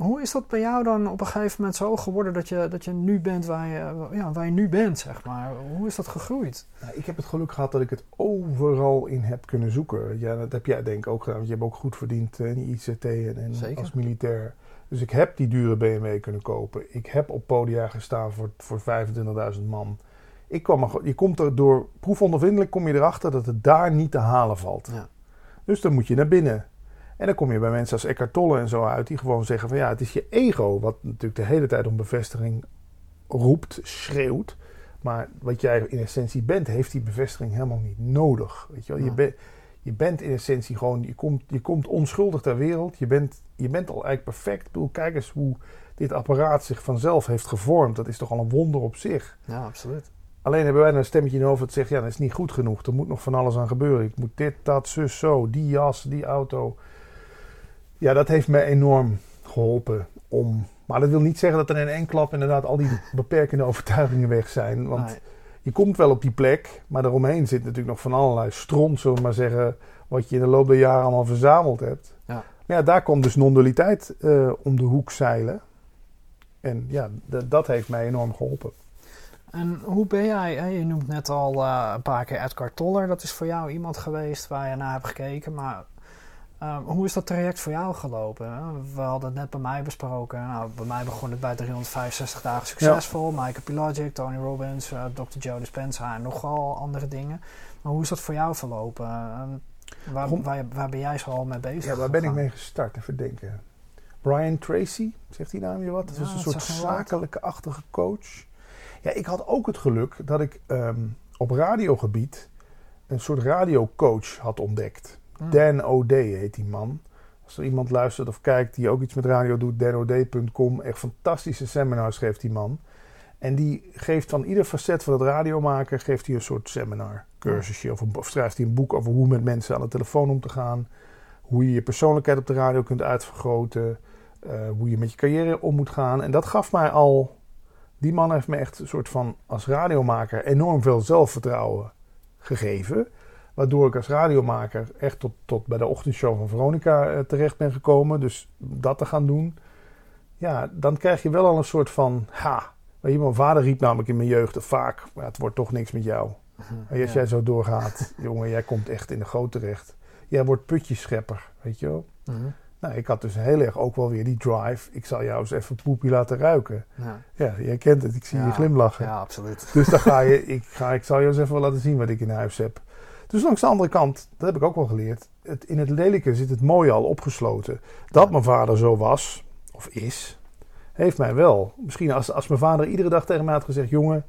hoe is dat bij jou dan op een gegeven moment zo geworden dat je, dat je nu bent waar je, ja, waar je nu bent, zeg maar? Hoe is dat gegroeid? Nou, ik heb het geluk gehad dat ik het overal in heb kunnen zoeken. Ja, dat heb jij denk ik ook gedaan. Want je hebt ook goed verdiend eh, in die ICT en, en Zeker. als militair. Dus ik heb die dure BMW kunnen kopen. Ik heb op podia gestaan voor, voor 25.000 man. Ik kwam er, je komt er door proefondervindelijk kom je erachter dat het daar niet te halen valt. Ja. Dus dan moet je naar binnen. En dan kom je bij mensen als Eckhart Tolle en zo uit die gewoon zeggen van ja, het is je ego wat natuurlijk de hele tijd om bevestiging roept, schreeuwt. Maar wat jij in essentie bent, heeft die bevestiging helemaal niet nodig. Weet je, wel? je, Ja. bent je bent in essentie gewoon, je komt, je komt onschuldig ter wereld. Je bent, je bent al eigenlijk perfect. Ik bedoel, kijk eens hoe dit apparaat zich vanzelf heeft gevormd. Dat is toch al een wonder op zich. Ja, absoluut. Alleen hebben wij een stemmetje in het hoofd dat zegt, ja, dat is niet goed genoeg. Er moet nog van alles aan gebeuren. Ik moet dit, dat, zus, zo, die jas, die auto. Ja, dat heeft me enorm geholpen om... Maar dat wil niet zeggen dat er in één klap inderdaad al die beperkende overtuigingen weg zijn. Want Nee. je komt wel op die plek, maar daaromheen zit natuurlijk nog van allerlei stront, zullen we maar zeggen, wat je in de loop der jaren allemaal verzameld hebt. Ja. Maar ja, daar komt dus non-dualiteit eh, om de hoek zeilen. En ja, dat heeft mij enorm geholpen. En hoe ben jij, je noemt net al uh, een paar keer Edgar Toller, dat is voor jou iemand geweest waar je naar hebt gekeken, maar uh, hoe is dat traject voor jou gelopen? We hadden het net bij mij besproken. Nou, bij mij begon het bij 365 dagen succesvol. Ja. Michael Pilagic, Tony Robbins, uh, Dr. Joe Dispenza en nogal andere dingen. Maar hoe is dat voor jou verlopen? Waar, waar, waar, ben jij zo al mee bezig? Ja, waar ben ik mee gestart? Even denken. Brian Tracy, zegt die naam je wat? Dat ja, was een soort zakelijke-achtige coach. Ja, ik had ook het geluk dat ik um, op radiogebied een soort radiocoach had ontdekt. Dan O'Day heet die man. Als er iemand luistert of kijkt die ook iets met radio doet, danod.com. Echt fantastische seminars geeft die man. En die geeft van ieder facet van het radiomaken geeft hij een soort seminar, cursusje. Of, of schrijft hij een boek over hoe met mensen aan de telefoon om te gaan. Hoe je je persoonlijkheid op de radio kunt uitvergroten. Uh, hoe je met je carrière om moet gaan. En dat gaf mij al. Die man heeft me echt een soort van als radiomaker enorm veel zelfvertrouwen gegeven. Waardoor ik als radiomaker echt tot, tot bij de ochtendshow van Veronica eh, terecht ben gekomen. Dus dat te gaan doen. Ja, dan krijg je wel al een soort van. Ha, Weet je, mijn vader riep namelijk in mijn jeugd vaak: het wordt toch niks met jou. En als jij zo doorgaat, jongen, jij komt echt in de goot terecht. Jij wordt putjeschepper, weet je wel. Mhm. Nou, ik had dus heel erg ook wel weer die drive. Ik zal jou eens even poepie laten ruiken. Ja, ja jij kent het. Ik zie je glimlachen. Ja, absoluut. Dus dan ga je, ik, ga, ik zal je eens even wel laten zien wat ik in huis heb. Dus langs de andere kant, dat heb ik ook wel geleerd. Het, in het lelijke zit het mooie al opgesloten. Dat mijn vader zo was, of is, heeft mij wel. Misschien als, als mijn vader iedere dag tegen mij had gezegd: Jongen,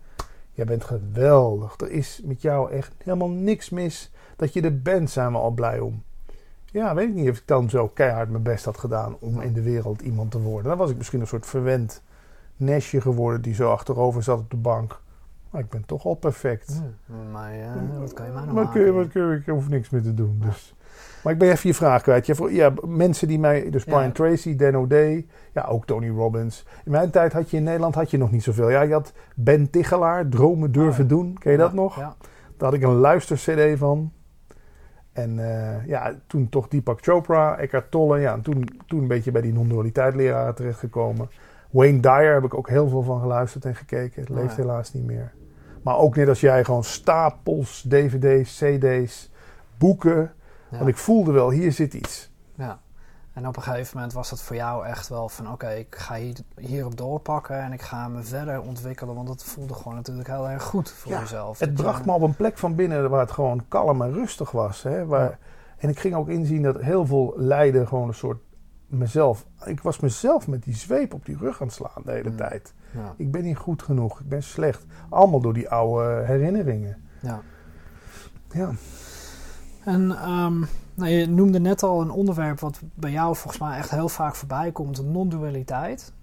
jij bent geweldig. Er is met jou echt helemaal niks mis. Dat je er bent, zijn we al blij om. Ja, weet ik niet of ik dan zo keihard mijn best had gedaan om in de wereld iemand te worden. Dan was ik misschien een soort verwend nestje geworden die zo achterover zat op de bank. Maar ik ben toch al perfect. maar ja, wat kan je maar nog maar kun je, wat kun je, Ik hoef niks meer te doen. Dus. Maar ik ben even je vraag kwijt. Voor, ja, mensen die mij, dus Brian Tracy, Dan O'Day, ja, ook Tony Robbins. In mijn tijd had je in Nederland had je nog niet zoveel. Ja, je had Ben Tichelaar, Dromen Durven oh, Doen. Ken je dat nog? Ja. Daar had ik een luister-cd van. En uh, ja, toen toch Deepak Chopra, Eckhart Tolle. Ja, en toen, toen een beetje bij die non-dualiteit leraren terechtgekomen. Wayne Dyer heb ik ook heel veel van geluisterd en gekeken. Het leeft helaas niet meer. Maar ook net als jij gewoon stapels, dvd's, cd's, boeken want ik voelde wel, hier zit iets. Ja. En op een gegeven moment was het voor jou echt wel van... oké, ik ga hier, hierop doorpakken en ik ga me verder ontwikkelen. Want het voelde gewoon natuurlijk heel erg goed voor jezelf. Het bracht me op een plek van binnen waar het gewoon kalm en rustig was. Hè? Waar, En ik ging ook inzien dat heel veel lijden gewoon een soort mezelf... Ik was mezelf met die zweep op die rug aan het slaan de hele mm. tijd. Ja. Ik ben niet goed genoeg, ik ben slecht. Allemaal door die oude herinneringen. Ja. Ja. En um, nou, je noemde net al een onderwerp wat bij jou volgens mij echt heel vaak voorbij komt: non-dualiteit.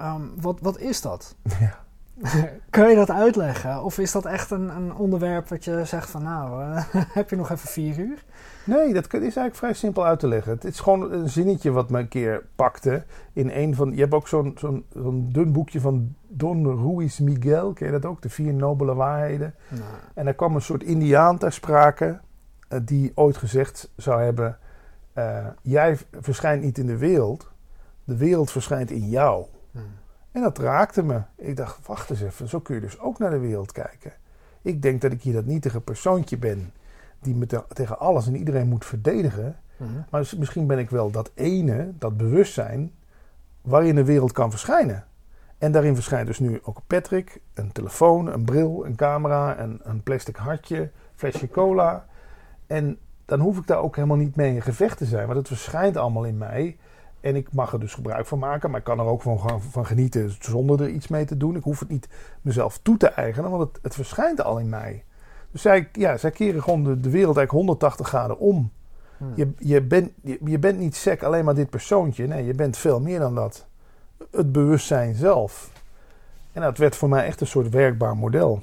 Um, wat, wat is dat? Ja. Kun je dat uitleggen? Of is dat echt een, een onderwerp wat je zegt van nou, uh, heb je nog even vier uur? Nee, dat is eigenlijk vrij simpel uit te leggen. Het is gewoon een zinnetje wat me een keer pakte. In een van, je hebt ook zo'n zo'n zo'n dun boekje van Don Ruiz Miguel. Ken je dat ook? De vier nobele waarheden. En daar kwam een soort indiaan ter sprake. Eh, die ooit gezegd zou hebben: uh, Jij verschijnt niet in de wereld, de wereld verschijnt in jou. Hmm. En dat raakte me. Ik dacht: Wacht eens even, zo kun je dus ook naar de wereld kijken. Ik denk dat ik hier dat nietige persoontje ben die me tegen alles en iedereen moet verdedigen. Hmm. Maar misschien ben ik wel dat ene, dat bewustzijn, waarin de wereld kan verschijnen. En daarin verschijnt dus nu ook Patrick, een telefoon, een bril, een camera, een, een plastic hartje, flesje cola. En dan hoef ik daar ook helemaal niet mee in gevecht te zijn. Want het verschijnt allemaal in mij. En ik mag er dus gebruik van maken. Maar ik kan er ook van, van genieten zonder er iets mee te doen. Ik hoef het niet mezelf toe te eigenen. Want het, het verschijnt al in mij. Dus zij, ja, zij keren gewoon de, de wereld eigenlijk 180 graden om. Hmm. Je, je, bent, je, je, bent niet sec alleen maar dit persoontje. Nee, je bent veel meer dan dat. Het bewustzijn zelf. En dat werd voor mij echt een soort werkbaar model.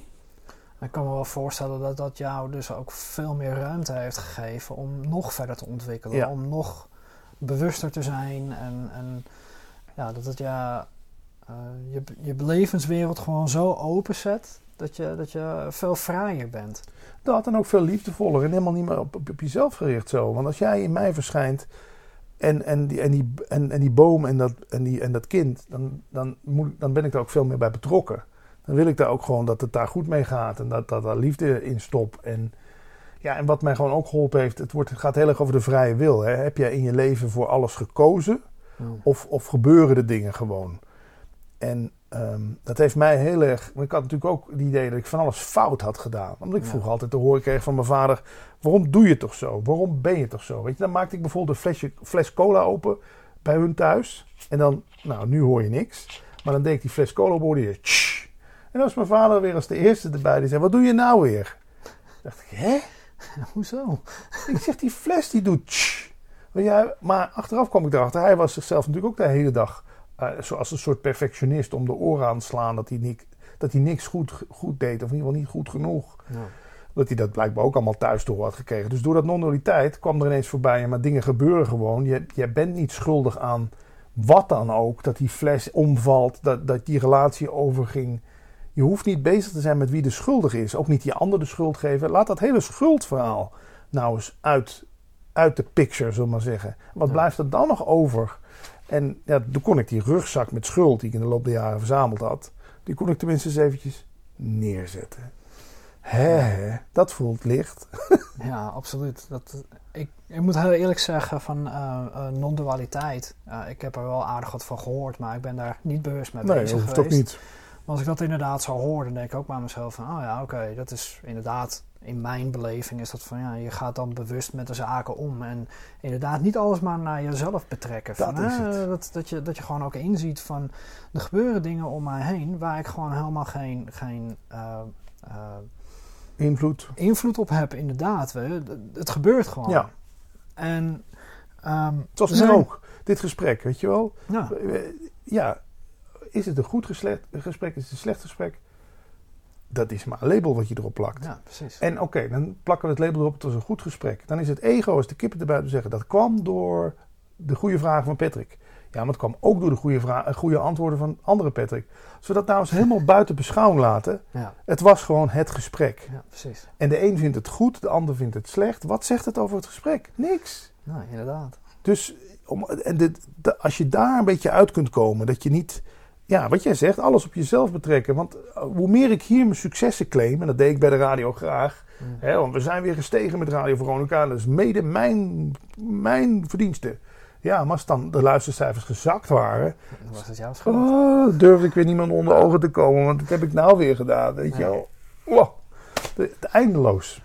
Ik kan me wel voorstellen dat dat jou dus ook veel meer ruimte heeft gegeven om nog verder te ontwikkelen. Om nog bewuster te zijn. En, en ja, dat het ja, uh, je, je levenswereld gewoon zo openzet dat je, dat je veel vrijer bent. Dat en ook veel liefdevoller en helemaal niet meer op, op, jezelf gericht zo. Want als jij in mij verschijnt en, en, die, en, die, en, en die boom en dat, en, die, en dat kind, dan, dan, moet, dan ben ik er ook veel meer bij betrokken dan wil ik daar ook gewoon dat het daar goed mee gaat. En dat, dat daar liefde in stop. En, ja, en wat mij gewoon ook geholpen heeft, het, wordt, het gaat heel erg over de vrije wil. Hè. Heb jij in je leven voor alles gekozen? Ja. Of, of gebeuren de dingen gewoon? En ehm, dat heeft mij heel erg. Ik had natuurlijk ook het idee dat ik van alles fout had gedaan. Omdat ik Ja. vroeger altijd te horen kreeg van mijn vader: waarom doe je toch zo? Waarom ben je toch zo? Weet je, dan maakte ik bijvoorbeeld een flesje, fles cola open bij hun thuis. En dan, nou, nu hoor je niks. Maar dan deed ik die fles cola open, hoorde je. tsch. En dan was mijn vader weer als de eerste erbij. Die zei: Wat doe je nou weer? dacht ik: Hè? Hoezo? Ik zeg, die fles die doet tsch. Maar, ja, maar achteraf kwam ik erachter, hij was zichzelf natuurlijk ook de hele dag eh, zoals een soort perfectionist om de oren aan te slaan dat hij, niet, dat hij niks goed, goed deed, of in ieder geval niet goed genoeg. Ja. Dat hij dat blijkbaar ook allemaal thuis door had gekregen. Dus door dat non-dualiteit kwam er ineens voorbij, ja, maar dingen gebeuren gewoon. Je, jij bent niet schuldig aan wat dan ook, dat die fles omvalt, dat, dat die relatie overging. Je hoeft niet bezig te zijn met wie de schuldig is. Ook niet die ander de schuld geven. Laat dat hele schuldverhaal nou eens uit, uit de picture, zullen we maar zeggen. Wat Ja. blijft er dan nog over? En ja, toen kon ik die rugzak met schuld die ik in de loop der jaren verzameld had, die kon ik tenminste eens eventjes neerzetten. Hè, dat voelt licht. Ja, absoluut. Dat, ik, ik moet heel eerlijk zeggen van eh, eh, non-dualiteit. eh, ik heb er wel aardig wat van gehoord, maar ik ben daar niet bewust mee Nee, dat bezig hoeft geweest. ook niet. Maar als ik dat inderdaad zou horen, dan denk ik ook bij mezelf van... Oh ja, oké, dat is inderdaad... In mijn beleving is dat van ja, je gaat dan bewust met de zaken om. En inderdaad niet alles maar naar jezelf betrekken. Van, Dat is hè, het. Dat, dat, je, dat je gewoon ook inziet van... Er gebeuren dingen om mij heen waar ik gewoon helemaal geen... geen eh, eh, Invloed. invloed op heb, inderdaad. weet je. Het- gebeurt gewoon. Ja. En... ehm, Zoals zijn- ook. Dit gesprek, weet je wel. Ja, Ja, is het een goed gesprek? Is het een slecht gesprek? Dat is maar een label wat je erop plakt. ja, precies. En oké, dan plakken we het label erop. Het was een goed gesprek. Dan is het ego, als de kippen erbij te zeggen. Dat kwam door de goede vragen van Patrick. Ja, maar het kwam ook door de goede, eh, goede antwoorden van andere Patrick. Als we dat nou eens helemaal buiten beschouwing laten. Ja, Het was gewoon het gesprek. ja, precies. En de een vindt het goed, de ander vindt het slecht. Wat zegt het over het gesprek? Niks. Nou, inderdaad. Dus om, en dit, de- als je daar een beetje uit kunt komen, dat je niet, ja, wat jij zegt, alles op jezelf betrekken. Want eh, hoe meer ik hier mijn successen claim, en dat deed ik bij de radio graag, Ja. hè, want we zijn weer gestegen met Radio Veronica, en dat is mede mijn, mijn verdienste. Ja, maar als dan de luistercijfers gezakt waren, Dan was het jouw schuld. oh, durfde ik weer niemand onder ogen te komen, want dat heb ik nou weer gedaan, weet je wel. Wow, de- de- eindeloos.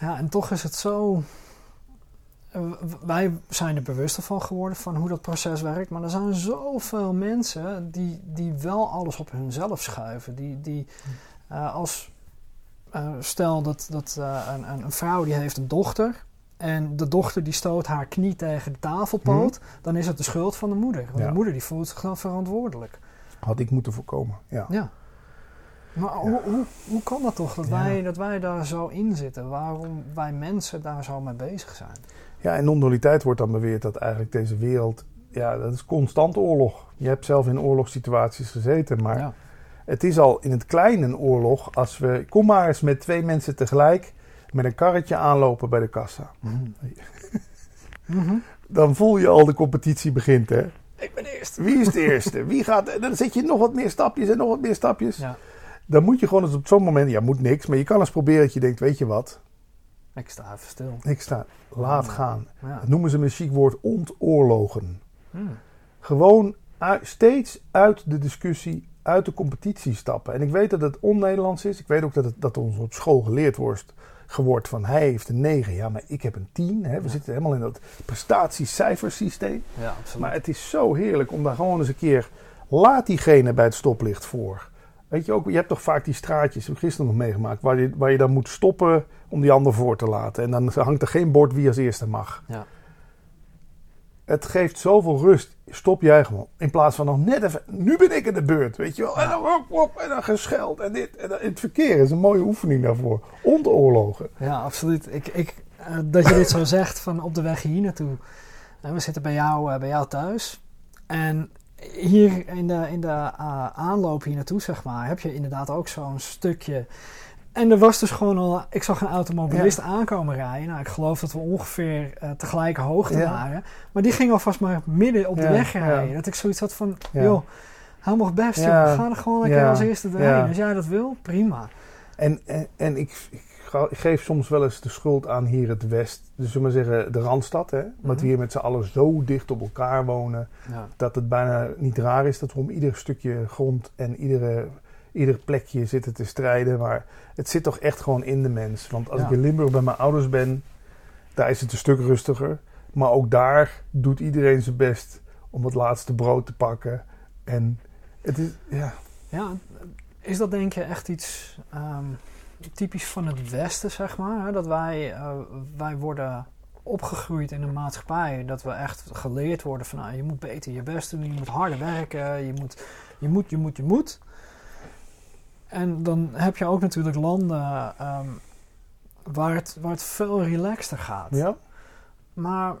Ja, en toch is het zo. Wij zijn er bewuster van geworden van hoe dat proces werkt. Maar er zijn zoveel mensen die, die wel alles op hunzelf schuiven. Die, die eh, als eh, stel dat, dat eh, een, een, een vrouw die heeft een dochter. En de dochter die stoot haar knie tegen de tafelpoot. Dan is het de schuld van de moeder. Want Ja. de moeder die voelt zich dan verantwoordelijk. Had ik moeten voorkomen, ja. Ja. Maar Hoe, hoe, hoe kan dat toch dat, wij, dat wij daar zo in zitten? Waarom wij mensen daar zo mee bezig zijn? Ja, in non-dualiteit wordt dan beweerd dat eigenlijk deze wereld, ja, dat is constant oorlog. Je hebt zelf in oorlogssituaties gezeten, maar ja. het is al in het klein een oorlog als we, kom maar eens met twee mensen tegelijk met een karretje aanlopen bij de kassa. Mhm. Dan voel je al de competitie begint, hè. Ik ben eerst. Wie is de eerste? Wie gaat, en dan zet je nog wat meer stapjes en nog wat meer stapjes. Ja, Dan moet je gewoon eens op zo'n moment, ja, moet niks, maar je kan eens proberen dat je denkt, weet je wat, ik sta even stil. ik sta, laat gaan. Ja. Dat noemen ze met een chic woord ontoorlogen. Hmm. gewoon steeds uit de discussie, uit de competitie stappen. En ik weet dat het on-Nederlands is. Ik weet ook dat, het, dat ons op school geleerd wordt, geworden van hij heeft een 9, ja, maar ik heb een 10. Hè. We Ja. zitten helemaal in dat prestatiecijfersysteem. Ja, absoluut. Maar het is zo heerlijk om daar gewoon eens een keer, laat diegene bij het stoplicht voor. Weet je ook, je hebt toch vaak die straatjes, heb ik gisteren nog meegemaakt, waar je, waar je dan moet stoppen om die ander voor te laten. En dan hangt er geen bord wie als eerste mag. Ja. Het geeft zoveel rust. Stop jij gewoon. In plaats van nog net even. Nu ben ik in de beurt. Weet je wel. En dan hop, hop, en dan gescheld. En dit. En dan, het verkeer is een mooie oefening daarvoor. Ontoorlogen. ja, absoluut. Ik, ik, eh, dat je dit zo zegt van op de weg hier naartoe. Eh, we zitten bij jou, eh, bij jou thuis. En hier in de, in de aanloop hier naartoe, zeg maar, heb je inderdaad ook zo'n stukje. En er was dus gewoon al, ik zag een automobilist aankomen rijden. Nou, ik geloof dat we ongeveer eh tegelijke hoogte Ja. waren. Maar die ging alvast maar midden op de Ja, weg rijden. Dat ik zoiets had van, joh, Helemaal best, Ja. joh. Ga er gewoon keer als eerste doorheen. Als jij dat wil, prima. En, en, en ik, ik, ga- ik geef soms wel eens de schuld aan hier het West. Dus zullen we maar zeggen, de Randstad. Hè? Dat Mhm. we hier met z'n allen zo dicht op elkaar wonen. Dat het bijna niet raar is dat we om ieder stukje grond en iedere, ieder plekje zitten te strijden. Maar het zit toch echt gewoon in de mens. Want als Ja. ik in Limburg bij mijn ouders ben, daar is het een stuk rustiger. Maar ook daar doet iedereen zijn best om het laatste brood te pakken. En het is, ja, Ja, is dat denk je echt iets ehm, typisch van het Westen, zeg maar? Hè? Dat wij, eh, wij worden opgegroeid in een maatschappij, dat we echt geleerd worden van nou, je moet beter je best doen, je moet harder werken, je moet, je moet, je moet, je moet. En dan heb je ook natuurlijk landen ehm, waar, het, waar het veel relaxter gaat. ja. Maar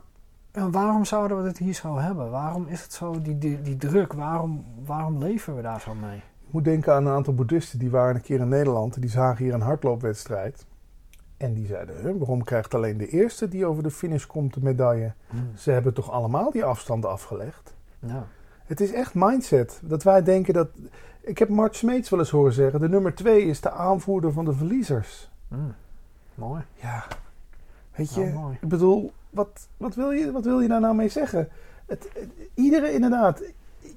waarom zouden we het hier zo hebben? Waarom is het zo, die, die, die druk? Waarom, waarom leven we daar zo mee? Ik moet denken aan een aantal boeddhisten die waren een keer in Nederland. en Die zagen hier een hardloopwedstrijd. En die zeiden, "Huh, waarom krijgt alleen de eerste die over de finish komt de medaille? Ze hebben toch allemaal die afstand afgelegd? Ja. Het is echt mindset. Dat wij denken dat... Ik heb Mart Smeets wel eens horen zeggen... de nummer twee is de aanvoerder van de verliezers. Mm. Mooi. Ja, weet Ja, je... mooi. Ik bedoel, wat, wat, wil je, wat wil je daar nou mee zeggen? Het, het- iedere inderdaad...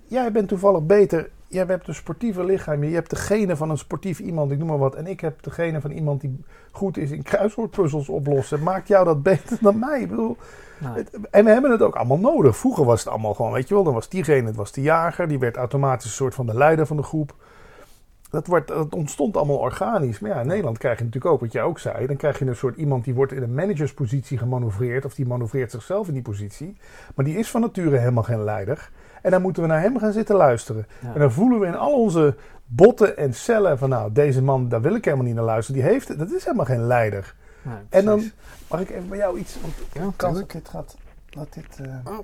Jij bent toevallig beter... Jij hebt een sportieve lichaam. Je hebt de genen van een sportief iemand, ik noem maar wat. En ik heb de genen van iemand die goed is in kruiswoordpuzzels oplossen. Maakt jou dat beter dan mij? Ik bedoel... Nou, Het- En we hebben het ook allemaal nodig. Vroeger was het allemaal gewoon, weet je wel, dan was diegene, het was de jager, die werd automatisch een soort van de leider van de groep. Dat, wordt, dat ontstond allemaal organisch. Maar ja, in Nederland krijg je natuurlijk ook, wat jij ook zei, dan krijg je een soort iemand die wordt in een managerspositie gemanoeuvreerd, of die manoeuvreert zichzelf in die positie. Maar die is van nature helemaal geen leider. En dan moeten we naar hem gaan zitten luisteren. ja. En dan voelen we in al onze botten en cellen van, nou, deze man, daar wil ik helemaal niet naar luisteren. Die heeft, dat is helemaal geen leider. Nee, En dan mag ik even bij jou iets. Want Ja, kans tuurlijk. dat dit gaat. Dat dit Oh.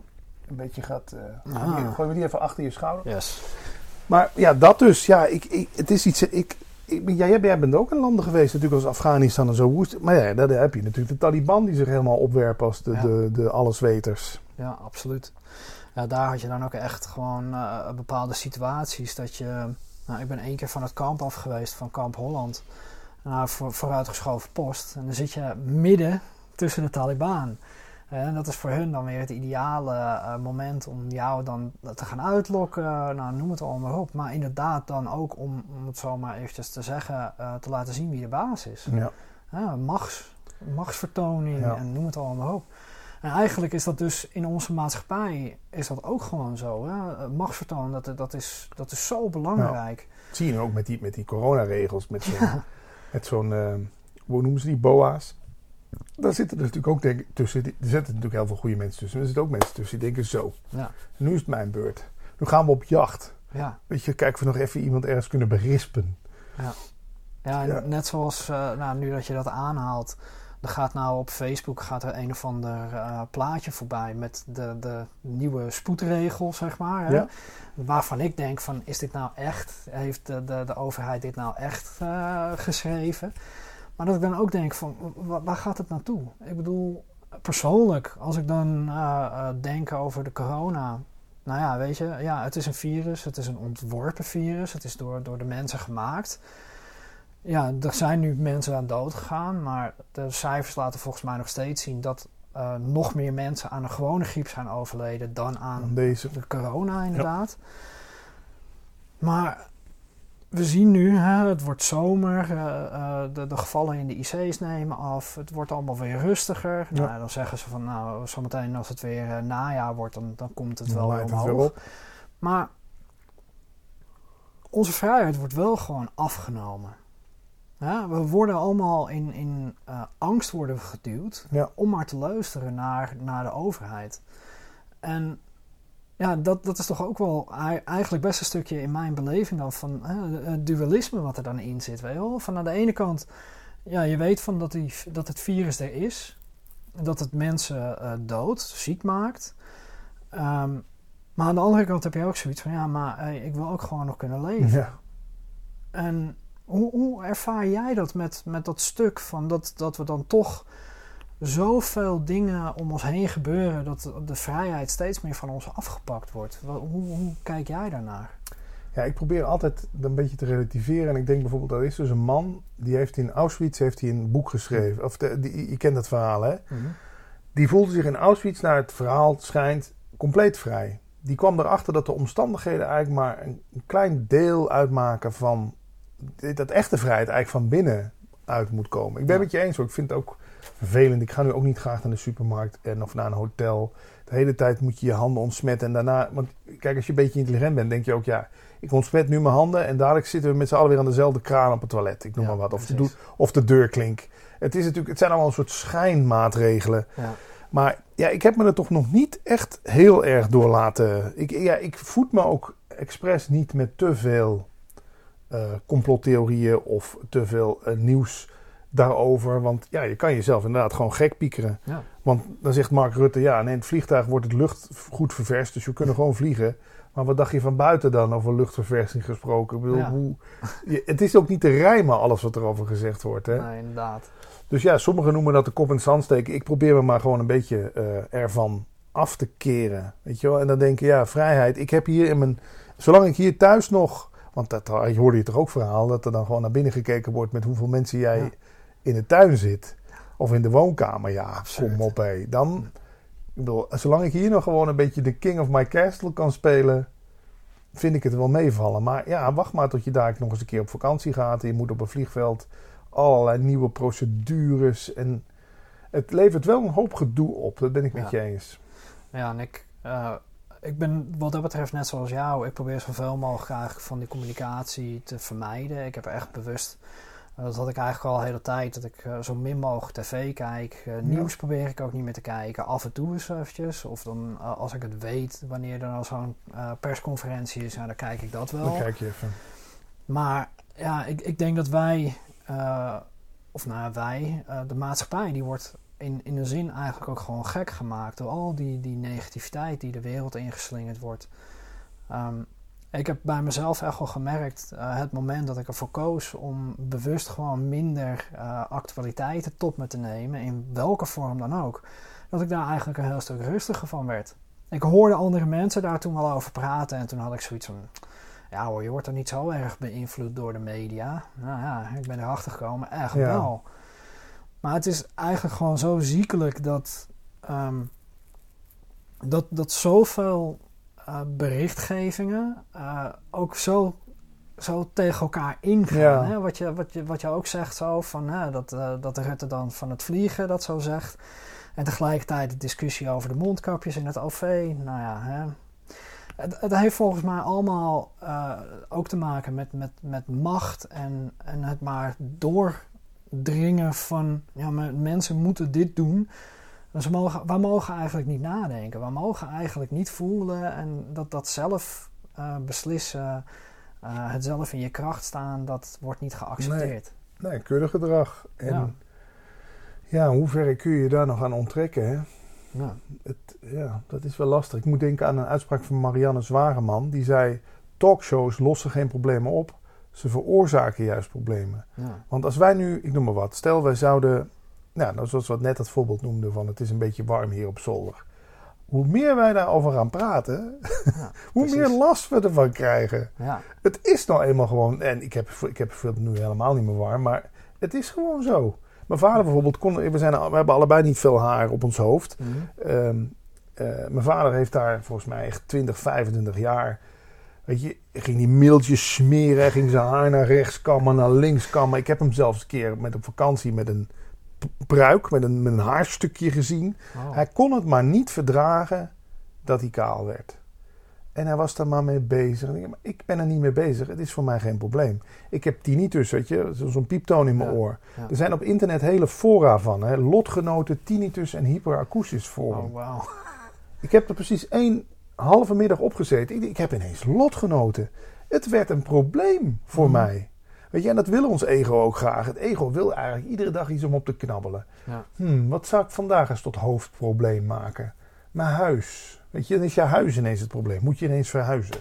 een beetje gaat. Ah. hier, Gooi me die even achter je schouder. Yes. Maar ja, dat dus. Ja, ik, ik, het is iets. Ik, ik, jij, jij bent ook in landen geweest, natuurlijk als Afghanistan en zo woest. Maar ja, daar heb je natuurlijk de Taliban die zich helemaal opwerpen als de, Ja. de, de allesweters. Ja, absoluut. Ja, daar had je dan ook echt gewoon eh, bepaalde situaties dat je... Nou, ik ben één keer van het kamp af geweest, van kamp Holland. Naar voor, vooruitgeschoven post. En dan zit je midden tussen de Taliban. En dat is voor hun dan weer het ideale eh, moment om jou dan te gaan uitlokken. Nou, noem het allemaal op. Maar inderdaad dan ook om, om het zo maar eventjes te zeggen, eh, te laten zien wie de baas is. Ja. Ja, machts, machtsvertoning Ja. en noem het allemaal op. En eigenlijk is dat dus in onze maatschappij is dat ook gewoon zo. Hè? Machtsvertoon, dat, dat, is, dat is zo belangrijk. Dat zie je nu ook met die, met die coronaregels. Met zo'n, met zo'n eh, hoe noemen ze die, BOA's. Daar zitten er natuurlijk ook denk tussen. Er zitten natuurlijk heel veel goede mensen tussen. Er zitten ook mensen tussen die denken zo. Ja. Nu is het mijn beurt. Nu gaan we op jacht. Ja, Weet je, kijken of we nog even iemand ergens kunnen berispen. ja, Ja. net zoals eh, nou, nu dat je dat aanhaalt. Er gaat nou op Facebook gaat er een of ander eh, plaatje voorbij met de, de nieuwe spoedregel, zeg maar. Hè? Ja. Waarvan ik denk van, is dit nou echt? Heeft de, de, de overheid dit nou echt eh, geschreven? Maar dat ik dan ook denk van, wa- waar gaat het naartoe? Ik bedoel, persoonlijk, als ik dan eh, denk over de corona... Nou ja, weet je, ja, het is een virus, het is een ontworpen virus, het is door, door de mensen gemaakt. Ja, er zijn nu mensen aan dood gegaan, maar de cijfers laten volgens mij nog steeds zien dat eh, nog meer mensen aan een gewone griep zijn overleden dan aan deze. de corona inderdaad. Maar we zien nu, hè, het wordt zomer, eh, eh, de, de gevallen in de IC's nemen af, het wordt allemaal weer rustiger. Ja. Nou, dan zeggen ze van, nou, zometeen als het weer najaar wordt, dan, dan komt het wel weer het omhoog. Maar onze vrijheid wordt wel gewoon afgenomen. Ja, we worden allemaal in, in eh, angst worden geduwd Ja. om maar te luisteren naar, naar de overheid. En ja, dat, dat is toch ook wel ei- eigenlijk best een stukje in mijn beleving dan van hè, het dualisme wat er dan in zit. Weet je wel? Van aan de ene kant, ja, je weet van dat, die, dat het virus er is. Dat het mensen eh dood, ziek maakt. Ehm, maar aan de andere kant heb je ook zoiets van, ja, maar eh, ik wil ook gewoon nog kunnen leven. Ja. En hoe, hoe ervaar jij dat met, met dat stuk van dat, dat we dan toch zoveel dingen om ons heen gebeuren, dat de vrijheid steeds meer van ons afgepakt wordt? Hoe, hoe kijk jij daarnaar? Ja, ik probeer altijd een beetje te relativeren. En ik denk bijvoorbeeld, er is dus een man, die heeft in Auschwitz heeft hij een boek geschreven. Of de, die, je kent dat verhaal, hè? Die voelde zich in Auschwitz, naar het verhaal schijnt, compleet vrij. Die kwam erachter dat de omstandigheden eigenlijk maar een klein deel uitmaken van dat echte vrijheid eigenlijk van binnen uit moet komen. Ik ben Ja. het met je eens hoor. Ik vind het ook vervelend. Ik ga nu ook niet graag naar de supermarkt en of naar een hotel. De hele tijd moet je je handen ontsmetten. En daarna, want kijk, als je een beetje intelligent bent, denk je ook, ja, ik ontsmet nu mijn handen en dadelijk zitten we met z'n allen weer aan dezelfde kraan op het toilet. Ik noem Ja, maar wat. Of de, of de deurklink. Het, is natuurlijk, het zijn allemaal een soort schijnmaatregelen. Ja. Maar ja, ik heb me er toch nog niet echt heel erg door laten. Ik, ja, ik voed me ook expres niet met te veel eh, complottheorieën of te veel eh, nieuws daarover. Want ja, je kan jezelf inderdaad gewoon gek piekeren. Ja. Want dan zegt Mark Rutte, ja, in het vliegtuig wordt het lucht goed ververst, dus we kunnen gewoon vliegen. Maar wat dacht je van buiten dan over luchtverversing gesproken? Ik bedoel, Ja. hoe, je- het is ook niet te rijmen alles wat erover gezegd wordt. Hè? Nee, inderdaad. Dus ja, sommigen noemen dat de kop in het zand steken. Ik probeer me maar gewoon een beetje eh, ervan af te keren. Weet je wel? En dan denken, ja, vrijheid. Ik heb hier in mijn. Zolang ik hier thuis nog. Want dat je hoorde je toch ook verhaal. Dat er dan gewoon naar binnen gekeken wordt met hoeveel mensen jij Ja. in de tuin zit. Of in de woonkamer. Ja, kom op hé. Dan. Ik bedoel, zolang ik hier nog gewoon een beetje de king of my castle kan spelen. Vind ik het wel meevallen. Maar ja, wacht maar tot je daar nog eens een keer op vakantie gaat. En je moet op een vliegveld allerlei nieuwe procedures. En het levert wel een hoop gedoe op. Dat ben ik met Ja. je eens. Ja, en ik, eh, ik ben wat dat betreft net zoals jou. Ik probeer zoveel mogelijk eigenlijk van die communicatie te vermijden. Ik heb er echt bewust, eh, dat had ik eigenlijk al de hele tijd, dat ik eh, zo min mogelijk tv kijk. Eh, nieuws probeer ik ook niet meer te kijken. Af en toe eens eventjes. Of dan als ik het weet, wanneer er dan zo'n persconferentie is, nou, dan kijk ik dat wel. Dan kijk je even. Maar ja, ik, ik denk dat wij, of nou wij, de maatschappij, die wordt in, in een zin eigenlijk ook gewoon gek gemaakt door al die, die negativiteit die de wereld ingeslingerd wordt. Ehm, ik heb bij mezelf echt wel gemerkt, eh, het moment dat ik ervoor koos om bewust gewoon minder eh, actualiteiten tot me te nemen, in welke vorm dan ook, dat ik daar eigenlijk een heel stuk rustiger van werd. Ik hoorde andere mensen daar toen wel over praten en toen had ik zoiets van, ja hoor, je wordt er niet zo erg beïnvloed door de media. Nou ja, ik ben erachter gekomen, echt Ja. wel. Maar het is eigenlijk gewoon zo ziekelijk dat, ehm, dat, dat zoveel eh, berichtgevingen eh, ook zo, zo tegen elkaar ingaan. Ja. Hè? Wat, je, wat, je, wat je ook zegt zo, van, hè, dat, eh dat de Rutte dan van het vliegen dat zo zegt. En tegelijkertijd de discussie over de mondkapjes in het OV. Nou ja, hè. Het, het heeft volgens mij allemaal ook te maken met, met, met macht en, en het maar doordringen van ja, maar mensen moeten dit doen. Dus we mogen, we mogen eigenlijk niet nadenken. We mogen eigenlijk niet voelen en dat, dat zelf eh, beslissen, eh, het zelf in je kracht staan, dat wordt niet geaccepteerd. Nee, kudde gedrag. En Ja. ja. in hoeverre kun je je daar nog aan onttrekken? Hè? Ja. Het, ja, dat is wel lastig. Ik moet denken aan een uitspraak van Marianne Zwageman. Die zei, talkshows lossen geen problemen op. Ze veroorzaken juist problemen. Ja. Want als wij nu, ik noem maar wat, stel wij zouden, nou, nou, zoals we net dat voorbeeld noemden van het is een beetje warm hier op zolder. Hoe meer wij daarover gaan praten, Ja, hoe precies. meer last we ervan krijgen. Ja. Het is nou eenmaal gewoon, en ik heb, ik heb het nu helemaal niet meer warm, maar het is gewoon zo. Mijn vader bijvoorbeeld, kon, we, zijn, we hebben allebei niet veel haar op ons hoofd. Mhm. Ehm, eh, mijn vader heeft daar volgens mij echt 20, 25 jaar. Weet je, ging die mailtjes smeren, hij ging zijn haar naar rechts kammen, naar links kammen. Ik heb hem zelfs een keer met op vakantie met een pruik, met een, met een haarstukje gezien. Oh. Hij kon het maar niet verdragen dat hij kaal werd. En hij was daar maar mee bezig. En ik, denk, maar ik ben er niet mee bezig. Het is voor mij geen probleem. Ik heb tinnitus, weet je, zo- zo'n pieptoon in mijn Ja, oor. ja. Er zijn op internet hele fora van. Hè? Lotgenoten, tinnitus en hyperakoestisch forum. Oh, wauw. Ik heb er precies één halve middag opgezeten. Ik, ik heb ineens lotgenoten. Het werd een probleem voor Mhm. mij. Weet je, en dat wil ons ego ook graag. Het ego wil eigenlijk iedere dag iets om op te knabbelen. Ja. Hmm, wat zou ik vandaag eens tot hoofdprobleem maken? Mijn huis. Weet je, dan is je huis ineens het probleem. Moet je ineens verhuizen.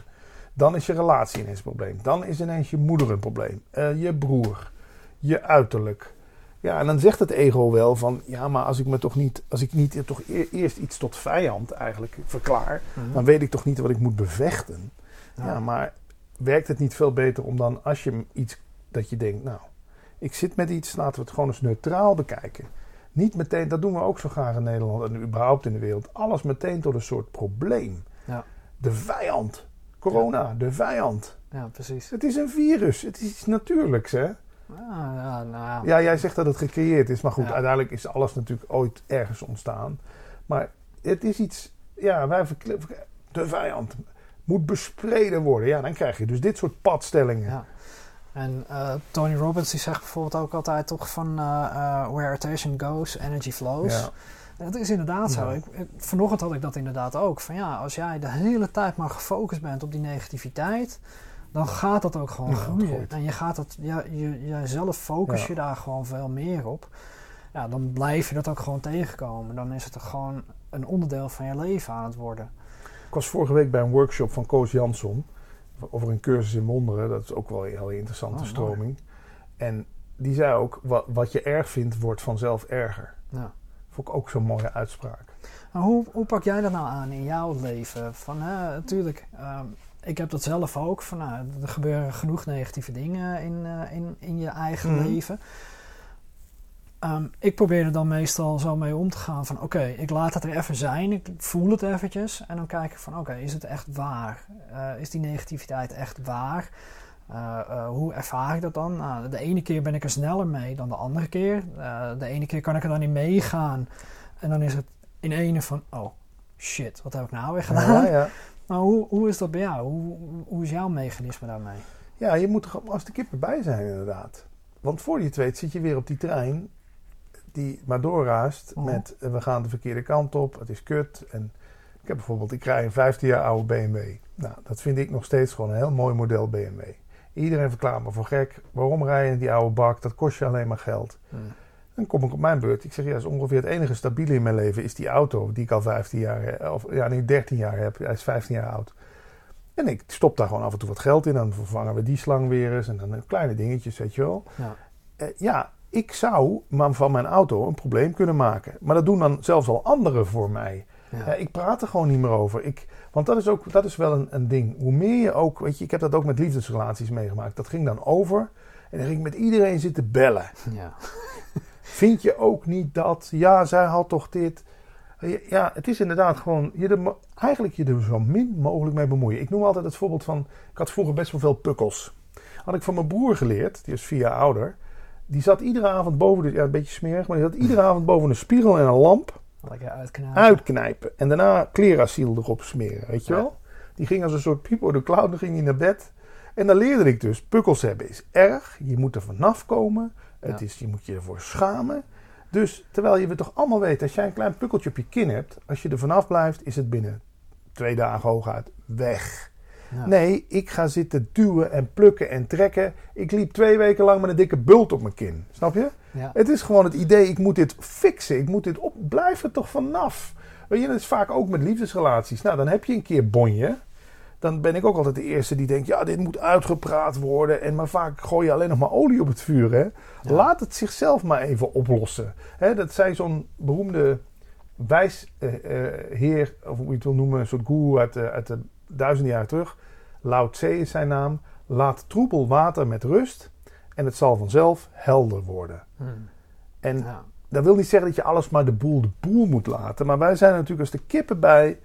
Dan is je relatie ineens het probleem. Dan is ineens je moeder een probleem. Eh, je broer. Je uiterlijk. Ja, en dan zegt het ego wel van... Ja, maar als ik me toch niet... Als ik niet toch e- eerst iets tot vijand eigenlijk verklaar... Mhm. dan weet ik toch niet wat ik moet bevechten. Ja, Ja. maar werkt het niet veel beter om dan als je iets dat je denkt, nou, ik zit met iets, laten we het gewoon eens neutraal bekijken. Niet meteen, dat doen we ook zo graag in Nederland en überhaupt in de wereld. Alles meteen tot een soort probleem. Ja. De vijand. Corona, de vijand. Ja, precies. Het is een virus. Het is iets natuurlijks, hè? Ja, ja, nou ja. Jij zegt dat het gecreëerd is. Maar goed, Ja. uiteindelijk is alles natuurlijk ooit ergens ontstaan. Maar het is iets... Ja, wij De vijand moet bespreden worden. Ja, dan krijg je dus dit soort padstellingen. Ja. En eh, Tony Robbins die zegt bijvoorbeeld ook altijd toch van eh, eh, where attention goes, energy flows. Ja. En dat is inderdaad zo. Ja. Ik, ik- vanochtend had ik dat inderdaad ook. Van ja, als jij de hele tijd maar gefocust bent op die negativiteit, dan gaat dat ook gewoon Ja, dat groeien. groeit. En je gaat het, ja, je, jijzelf focus je daar gewoon veel meer op. Ja, dan blijf je dat ook gewoon tegenkomen. Dan is het gewoon een onderdeel van je leven aan het worden. Ik was vorige week bij een workshop van Koos Jansson. Over een cursus in wonderen. Dat is ook wel een hele interessante Oh, stroming. En die zei ook, wat, wat je erg vindt, wordt vanzelf erger. Ja. Vond ik ook zo'n mooie uitspraak. Hoe, hoe pak jij dat nou aan in jouw leven? Van, hè, natuurlijk, ehm, ik heb dat zelf ook. Van, nou, er gebeuren genoeg negatieve dingen in, eh, in, in je eigen Mhm. leven. Ehm, ik probeer er dan meestal zo mee om te gaan van... oké, ik laat het er even zijn, ik voel het eventjes... en dan kijk ik van, oké, is het echt waar? Eh, is die negativiteit echt waar? Eh, hoe ervaar ik dat dan? Nou, de ene keer ben ik er sneller mee dan de andere keer. De ene keer kan ik er dan in meegaan... en dan is het in ene van, oh shit, wat heb ik nou weer gedaan? Ja, ja. Maar hoe, hoe is dat bij jou? Hoe, hoe is jouw mechanisme daarmee? ja, je moet er als de kippen bij zijn inderdaad. Want voor je het weet zit je weer op die trein die maar doorraast Mhm. met eh, we gaan de verkeerde kant op, het is kut. En ik heb bijvoorbeeld, ik rij een 15 jaar oude BMW. Nou, dat vind ik nog steeds gewoon een heel mooi model BMW. Iedereen verklaart me voor gek. Waarom rij je in die oude bak? Dat kost je alleen maar geld. Dan kom ik op mijn beurt. Ik zeg, ja, dat is ongeveer het enige stabiele in mijn leven is die auto die ik al 15 jaar, eh, of ja, nu 13 jaar heb. Hij is 15 jaar oud. En ik stop daar gewoon af en toe wat geld in. Dan vervangen we die slang weer eens. En dan eh, kleine dingetjes, weet je wel. Ja. Eh, ja, ik zou van mijn auto een probleem kunnen maken. Maar dat doen dan zelfs al anderen voor mij. Ja. Ja, ik praat er gewoon niet meer over. Ik, want dat is, ook, dat is wel een, een ding. Hoe meer je ook, weet je, ik heb dat ook met liefdesrelaties meegemaakt. Dat ging dan over. En dan ging ik met iedereen zitten bellen. ja. Vind je ook niet dat? Ja, zij had toch dit. Ja, het is inderdaad gewoon. Je er, eigenlijk je er zo min mogelijk mee bemoeien. Ik noem altijd het voorbeeld van. Ik had vroeger best wel veel pukkels. Had ik van mijn broer geleerd, die is vier jaar ouder. Die zat iedere avond boven de. Ja, een beetje smerig, maar die zat iedere avond boven een spiegel en een lamp Lekker uitknapen. uitknijpen. En daarna klerasiel erop smeren, weet je Ja. wel? Die ging als een soort Pipo de Clown, dan ging hij naar bed. En dan leerde ik dus, pukkels hebben is erg. Je moet er vanaf komen. Het Ja. is, je moet je ervoor schamen. Dus terwijl je we toch allemaal weten, als jij een klein pukkeltje op je kin hebt, als je er vanaf blijft, is het binnen twee dagen hooguit weg. Ja. Nee, ik ga zitten duwen en plukken en trekken. Ik liep twee weken lang met een dikke bult op mijn kin. Snap je? Ja. Het is gewoon het idee, ik moet dit fixen. Ik moet dit op. Blijf er toch vanaf. Weet je, dat is vaak ook met liefdesrelaties. Nou, dan heb je een keer bonje. Dan ben ik ook altijd de eerste die denkt, ja, dit moet uitgepraat worden. En maar vaak gooi je alleen nog maar olie op het vuur. Hè? Ja. Laat het zichzelf maar even oplossen. Hè, dat zei zo'n beroemde wijsheer, of hoe je het wil noemen, een soort guru uit, de- uit de duizenden jaar terug. Lao Tse is zijn naam. Laat troebel water met rust en het zal vanzelf helder worden. Hmm. En Ja. dat wil niet zeggen dat je alles maar de boel de boel moet laten. Maar wij zijn natuurlijk als de kippen bij.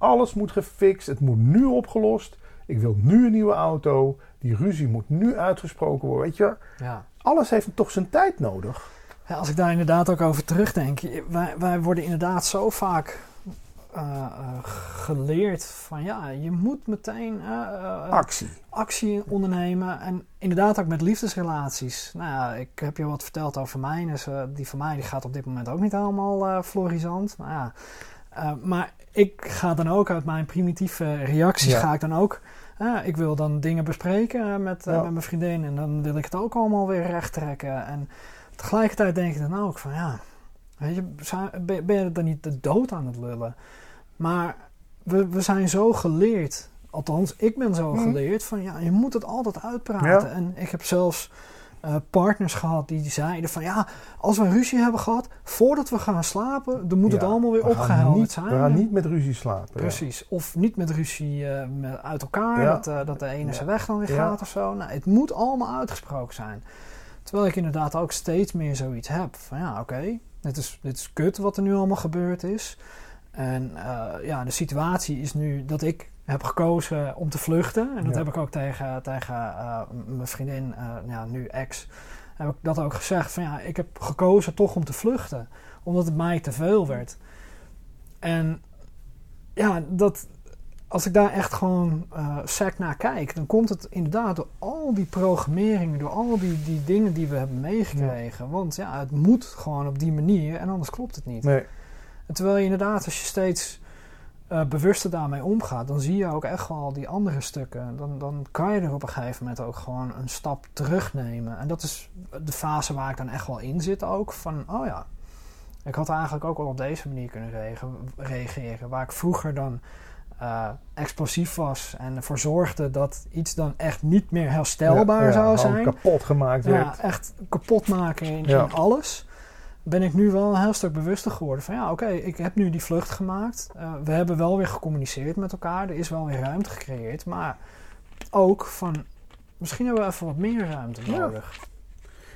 Alles moet gefixt. Het moet nu opgelost. Ik wil nu een nieuwe auto. Die ruzie moet nu uitgesproken worden. Weet je, Ja. alles heeft toch zijn tijd nodig. Ja, als ik daar inderdaad ook over terugdenk. Wij, wij worden inderdaad zo vaak eh, eh, geleerd van ja, je moet meteen eh, Actie. actie ondernemen. En inderdaad ook met liefdesrelaties. Nou ja, ik heb je wat verteld over mij. Dus eh, die van mij die gaat op dit moment ook niet helemaal florisant. Nou ja, eh, maar ik ga dan ook uit mijn primitieve reacties Ja. ga ik dan ook... eh, ik wil dan dingen bespreken eh, met, Ja. met mijn vriendin. En dan wil ik het ook allemaal weer recht trekken. En tegelijkertijd denk ik dan ook van ja... Weet je, ben je dan niet de dood aan het lullen? Maar we, we zijn zo geleerd, althans ik ben zo Mhm. geleerd, van ja, je moet het altijd uitpraten. Ja. En ik heb zelfs eh, partners gehad die zeiden van ja, als we een ruzie hebben gehad, voordat we gaan slapen, dan moet het allemaal weer opgehelderd niet- zijn. We gaan niet met ruzie slapen. ja. Precies. Of niet met ruzie eh, met- uit elkaar, Ja. dat, eh, dat de ene zijn weg dan weer gaat of zo. Nou, het moet allemaal uitgesproken zijn. Terwijl ik inderdaad ook steeds meer zoiets heb van ja, oké, dit, is, dit is kut wat er nu allemaal gebeurd is. En ja, de situatie is nu dat ik heb gekozen om te vluchten. En dat Ja. heb ik ook tegen, tegen eh, mijn vriendin, eh, ja, nu ex, heb ik dat ook gezegd. Van ja, ik heb gekozen toch om te vluchten. Omdat het mij te veel werd. En ja, dat, als ik daar echt gewoon eh sec naar kijk, dan komt het inderdaad door al die programmeringen, door al die, die dingen die we hebben meegekregen. Want ja, het moet gewoon op die manier en anders klopt het niet. Nee, En terwijl je inderdaad, als je steeds eh, bewuster daarmee omgaat, dan zie je ook echt wel die andere stukken. Dan, dan kan je er op een gegeven moment ook gewoon een stap terugnemen. En dat is de fase waar ik dan echt wel in zit ook. Van, oh ja, ik had eigenlijk ook wel op deze manier kunnen reageren. Waar ik vroeger dan eh, explosief was en ervoor zorgde dat iets dan echt niet meer herstelbaar Ja, ja, zou zijn. kapot gemaakt Ja, werd. echt kapot maken in, Ja. in alles. Ben ik nu wel een heel stuk bewuster geworden van ja, oké, ik heb nu die vlucht gemaakt. Eh, we hebben wel weer gecommuniceerd met elkaar. Er is wel weer ruimte gecreëerd. Maar ook van misschien hebben we even wat meer ruimte Ja. nodig.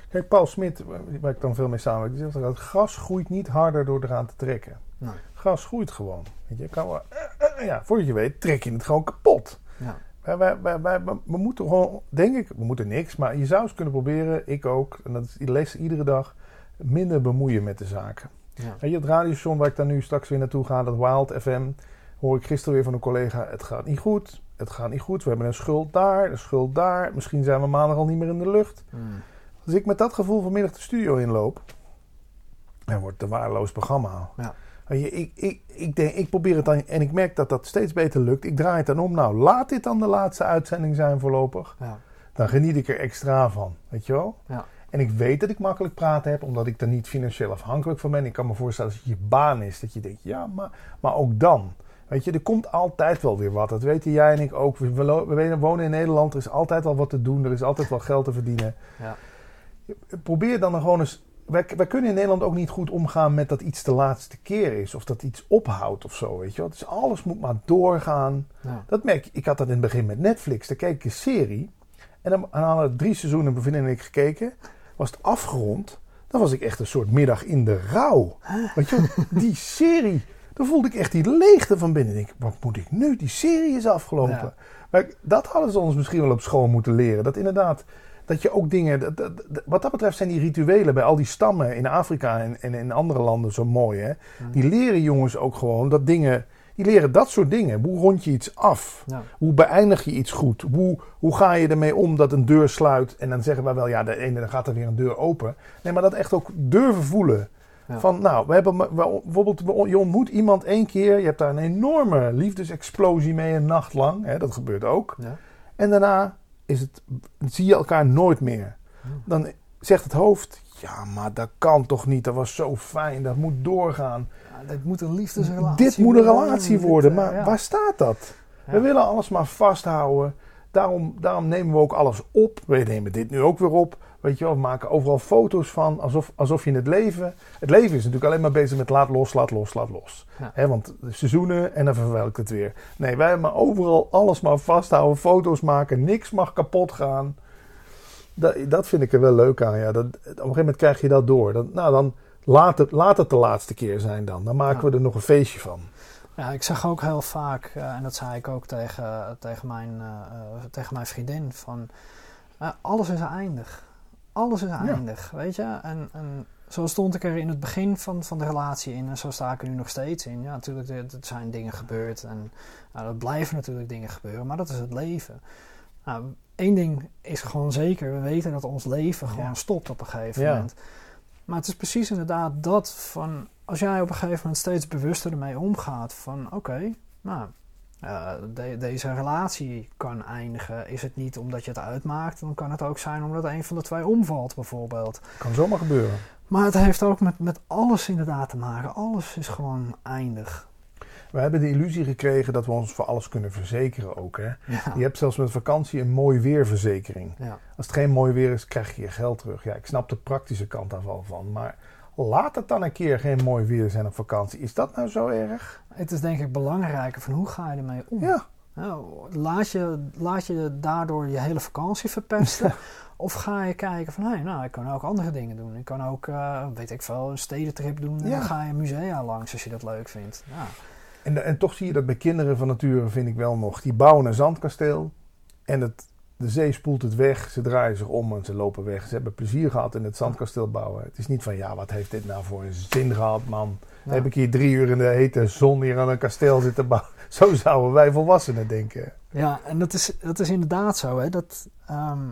Kijk, Paul Smit, waar ik dan veel mee samenwerk, die zegt dat gras groeit niet harder door eraan te trekken. Nee. Gras groeit gewoon. Weet je, kan wel, eh, eh, ja, voordat je weet, trek je het gewoon kapot. Ja. Wij, wij, wij, wij- we moeten gewoon, denk ik, we moeten niks, maar je zou eens kunnen proberen, ik ook, en dat lees iedere dag, minder bemoeien met de zaken. Ja. Weet je, het radiostation waar ik dan nu straks weer naartoe ga, dat Wild FM, hoor ik gisteren weer van een collega, het gaat niet goed, het gaat niet goed, we hebben een schuld daar, een schuld daar, misschien zijn we maandag al niet meer in de lucht. Mm. Als ik met dat gevoel vanmiddag de studio inloop, dan wordt het een waardeloos programma. Ja. Je, Ik, ik, ik, denk, ik probeer het dan en ik merk dat dat steeds beter lukt. Ik draai het dan om. Nou, laat dit dan de laatste uitzending zijn voorlopig. Ja. Dan geniet ik er extra van. Weet je wel? Ja. En ik weet dat ik makkelijk praten heb, omdat ik er niet financieel afhankelijk van ben. Ik kan me voorstellen als het je baan is, dat je denkt, ja, maar, maar ook dan. Weet je, er komt altijd wel weer wat. Dat weten jij en ik ook. We, we we wonen in Nederland, er is altijd wel wat te doen. Er is altijd wel geld te verdienen. Ja. Probeer dan er gewoon eens... Wij, wij kunnen in Nederland ook niet goed omgaan met dat iets de laatste keer is. Of dat iets ophoudt of zo, weet je wel. Dus alles moet maar doorgaan. Ja. Dat merk ik. Ik had dat in het begin met Netflix. Daar keek ik een serie. En dan hadden drie seizoenen vriendin en ik gekeken. Was het afgerond. Dan was ik echt een soort middag in de rouw. Weet je die serie. Dan voelde ik echt die leegte van binnen. Ik denk, wat moet ik nu? Die serie is afgelopen. Ja. Maar dat hadden ze ons misschien wel op school moeten leren. Dat inderdaad, dat je ook dingen... dat- wat dat betreft zijn die rituelen bij al die stammen in Afrika en, en in andere landen zo mooi. Hè? Die leren jongens ook gewoon dat dingen... Die leren dat soort dingen. Hoe rond je iets af? Ja. Hoe beëindig je iets goed? Hoe, hoe ga je ermee om dat een deur sluit? En dan zeggen wij wel, ja, de ene dan gaat er weer een deur open. Nee, maar dat echt ook durven voelen. Ja. Van, nou, we hebben we- bijvoorbeeld, we- je ontmoet iemand één keer. Je hebt daar een enorme liefdesexplosie mee een nacht lang. Hè, dat gebeurt ook. Ja. En daarna is het, zie je elkaar nooit meer. Dan zegt het hoofd, ja, maar dat kan toch niet. Dat was zo fijn, dat moet doorgaan. Moet een liefdesrelatie Dit moet een relatie worden, eh, maar ja. waar staat dat? We willen alles maar vasthouden. Daarom, daarom nemen we ook alles op. We nemen dit nu ook weer op. Weet je wel, we maken overal foto's van. Alsof, alsof je in het leven... Het leven is natuurlijk alleen maar bezig met laat los, laat los, laat los. Ja. Want de seizoenen en dan verwelkt het weer. Nee, wij maar overal alles maar vasthouden. Foto's maken. Niks mag kapot gaan. Dat, dat vind ik er wel leuk aan. Ja. Dat, op een gegeven moment krijg je dat door. Dat, nou, dan laat het, laat het de laatste keer zijn dan. Dan maken Ja. we er nog een feestje van. Ja, ik zeg ook heel vaak, eh, en dat zei ik ook tegen, tegen, mijn, eh, eh, tegen mijn vriendin, van alles is eindig. Alles is eindig, weet je. En, en zo stond ik er in het begin van, van de relatie in en zo sta ik er nu nog steeds in. Ja, natuurlijk, er, er zijn dingen gebeurd en nou, er blijven natuurlijk dingen gebeuren, maar dat is het leven. Nou, één ding is gewoon zeker, we weten dat ons leven gewoon Ja. stopt op een gegeven Ja. moment. Maar het is precies inderdaad dat van als jij op een gegeven moment steeds bewuster ermee omgaat van oké, nou, eh, de- deze relatie kan eindigen. Is het niet omdat je het uitmaakt, dan kan het ook zijn omdat een van de twee omvalt bijvoorbeeld. Kan zomaar gebeuren. Maar het heeft ook met, met alles inderdaad te maken. Alles is gewoon eindig. We hebben de illusie gekregen dat we ons voor alles kunnen verzekeren ook. Hè? Ja. Je hebt zelfs met vakantie een mooi weerverzekering. Ja. Als het geen mooi weer is, krijg je je geld terug. Ja, ik snap de praktische kant daarvan van. Maar laat het dan een keer geen mooi weer zijn op vakantie. Is dat nou zo erg? Het is denk ik belangrijker van hoe ga je ermee om? Ja. Nou, laat, je, laat je daardoor je hele vakantie verpesten? of ga je kijken van, hé, nou, ik kan ook andere dingen doen. Ik kan ook, eh, weet ik veel, een stedentrip doen. Ja. dan ga je musea langs als je dat leuk vindt. Ja. En, en toch zie je dat bij kinderen van nature, vind ik wel nog. Die bouwen een zandkasteel en het, de zee spoelt het weg. Ze draaien zich om en ze lopen weg. Ze hebben plezier gehad in het zandkasteel bouwen. Het is niet van, ja, wat heeft dit nou voor een zin gehad, man. Ja. Heb ik hier drie uur in de hete zon hier aan een kasteel zitten bouwen. Zo zouden wij volwassenen denken. Ja, en dat is, dat is inderdaad zo. Hè? Dat, ehm,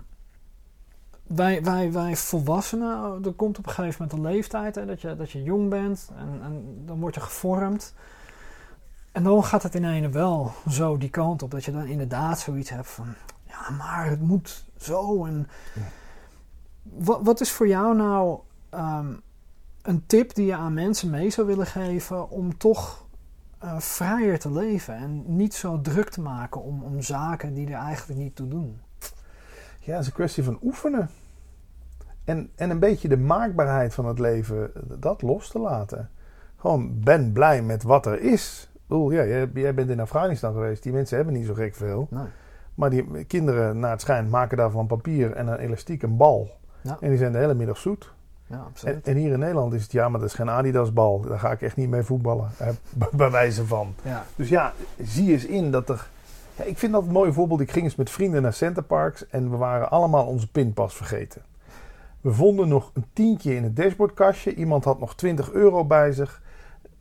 wij, wij, wij volwassenen, er komt op een gegeven moment een leeftijd hè, dat, je, dat je jong bent en, en dan word je gevormd. En dan gaat het in ene wel zo die kant op dat je dan inderdaad zoiets hebt van, ja, maar het moet zo. En Ja. wat, wat is voor jou nou ehm, een tip die je aan mensen mee zou willen geven om toch eh, vrijer te leven en niet zo druk te maken om, om zaken die er eigenlijk niet toe doen. Ja, het is een kwestie van oefenen. En, en een beetje de maakbaarheid van het leven, dat los te laten. Gewoon ben blij met wat er is. Ja, jij, jij bent in Afghanistan geweest. Die mensen hebben niet zo gek veel. Nee. Maar die kinderen, naar het schijnt, maken daar van papier en een elastiek een bal. Ja. En die zijn de hele middag zoet. Ja, En, en hier in Nederland is het, ja, maar dat is geen Adidas-bal. Daar ga ik echt niet mee voetballen. eh, bij- bij wijze van. Ja, Dus ja, zie eens in dat er. Ja, ik vind dat een mooi voorbeeld. Ik ging eens met vrienden naar Centerparks en we waren allemaal onze pinpas vergeten. We vonden nog een tientje in het dashboardkastje. Iemand had nog 20 euro bij zich.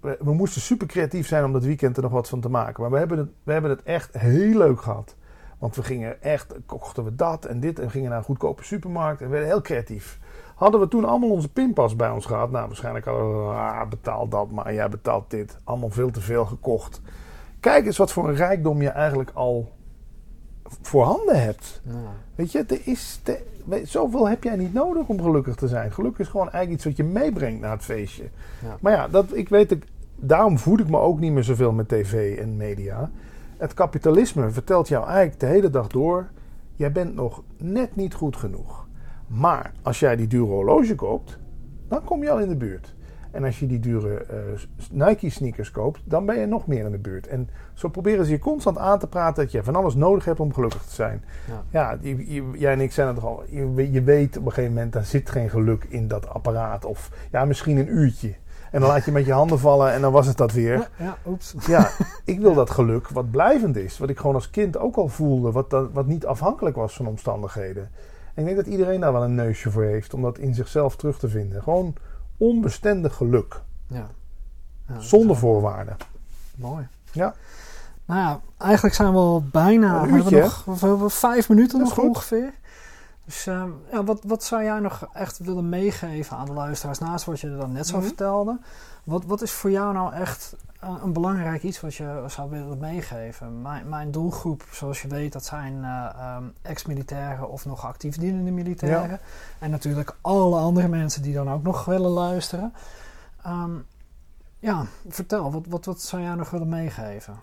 We, we moesten super creatief zijn om dat weekend er nog wat van te maken. Maar we hebben het, we hebben het echt heel leuk gehad. Want we gingen echt, kochten we dat en dit en gingen naar een goedkope supermarkt en werden heel creatief. Hadden we toen allemaal onze pinpas bij ons gehad? Nou, waarschijnlijk hadden we, ah, betaal dat maar, jij betaalt dit. Allemaal veel te veel gekocht. Kijk eens wat voor een rijkdom je eigenlijk al voorhanden hebt. ja. Weet je, er is te- zoveel heb jij niet nodig om gelukkig te zijn. Geluk is gewoon eigenlijk iets wat je meebrengt naar het feestje. Ja. Maar ja, dat, ik weet, daarom voed ik me ook niet meer zoveel met tv en media. Het kapitalisme vertelt jou eigenlijk de hele dag door... jij bent nog net niet goed genoeg. Maar als jij die dure horloge koopt, dan kom je al in de buurt. En als je die dure eh, Nike sneakers koopt, dan ben je nog meer in de buurt. En zo proberen ze je constant aan te praten dat je van alles nodig hebt om gelukkig te zijn. Ja. Ja, je- je- jij en ik zijn het toch al. Je, je weet op een gegeven moment, daar zit geen geluk in dat apparaat. Of ja, misschien een uurtje. En dan laat je met je handen vallen en dan was het dat weer. Ja, ja, oeps. Ja, ik wil dat geluk wat blijvend is. Wat ik gewoon als kind ook al voelde. Wat, dan- wat niet afhankelijk was van omstandigheden. En ik denk dat iedereen daar wel een neusje voor heeft. Om dat in zichzelf terug te vinden. Gewoon onbestendig geluk. Ja. Ja, Zonder voorwaarden. Mooi. Ja. Nou ja, eigenlijk zijn we al bijna. Een we nog we hebben vijf minuten nog goed. ongeveer. Dus ehm, ja, wat, wat zou jij nog echt willen meegeven aan de luisteraars naast wat je er dan net zo Mhm. vertelde? Wat, wat is voor jou nou echt eh, een belangrijk iets wat je zou willen meegeven? Mijn, mijn doelgroep, zoals je weet, dat zijn eh, ehm, ex-militairen of nog actief dienende militairen. En natuurlijk alle andere mensen die dan ook nog willen luisteren. Ehm, ja, vertel, wat, wat, wat zou jij nog willen meegeven?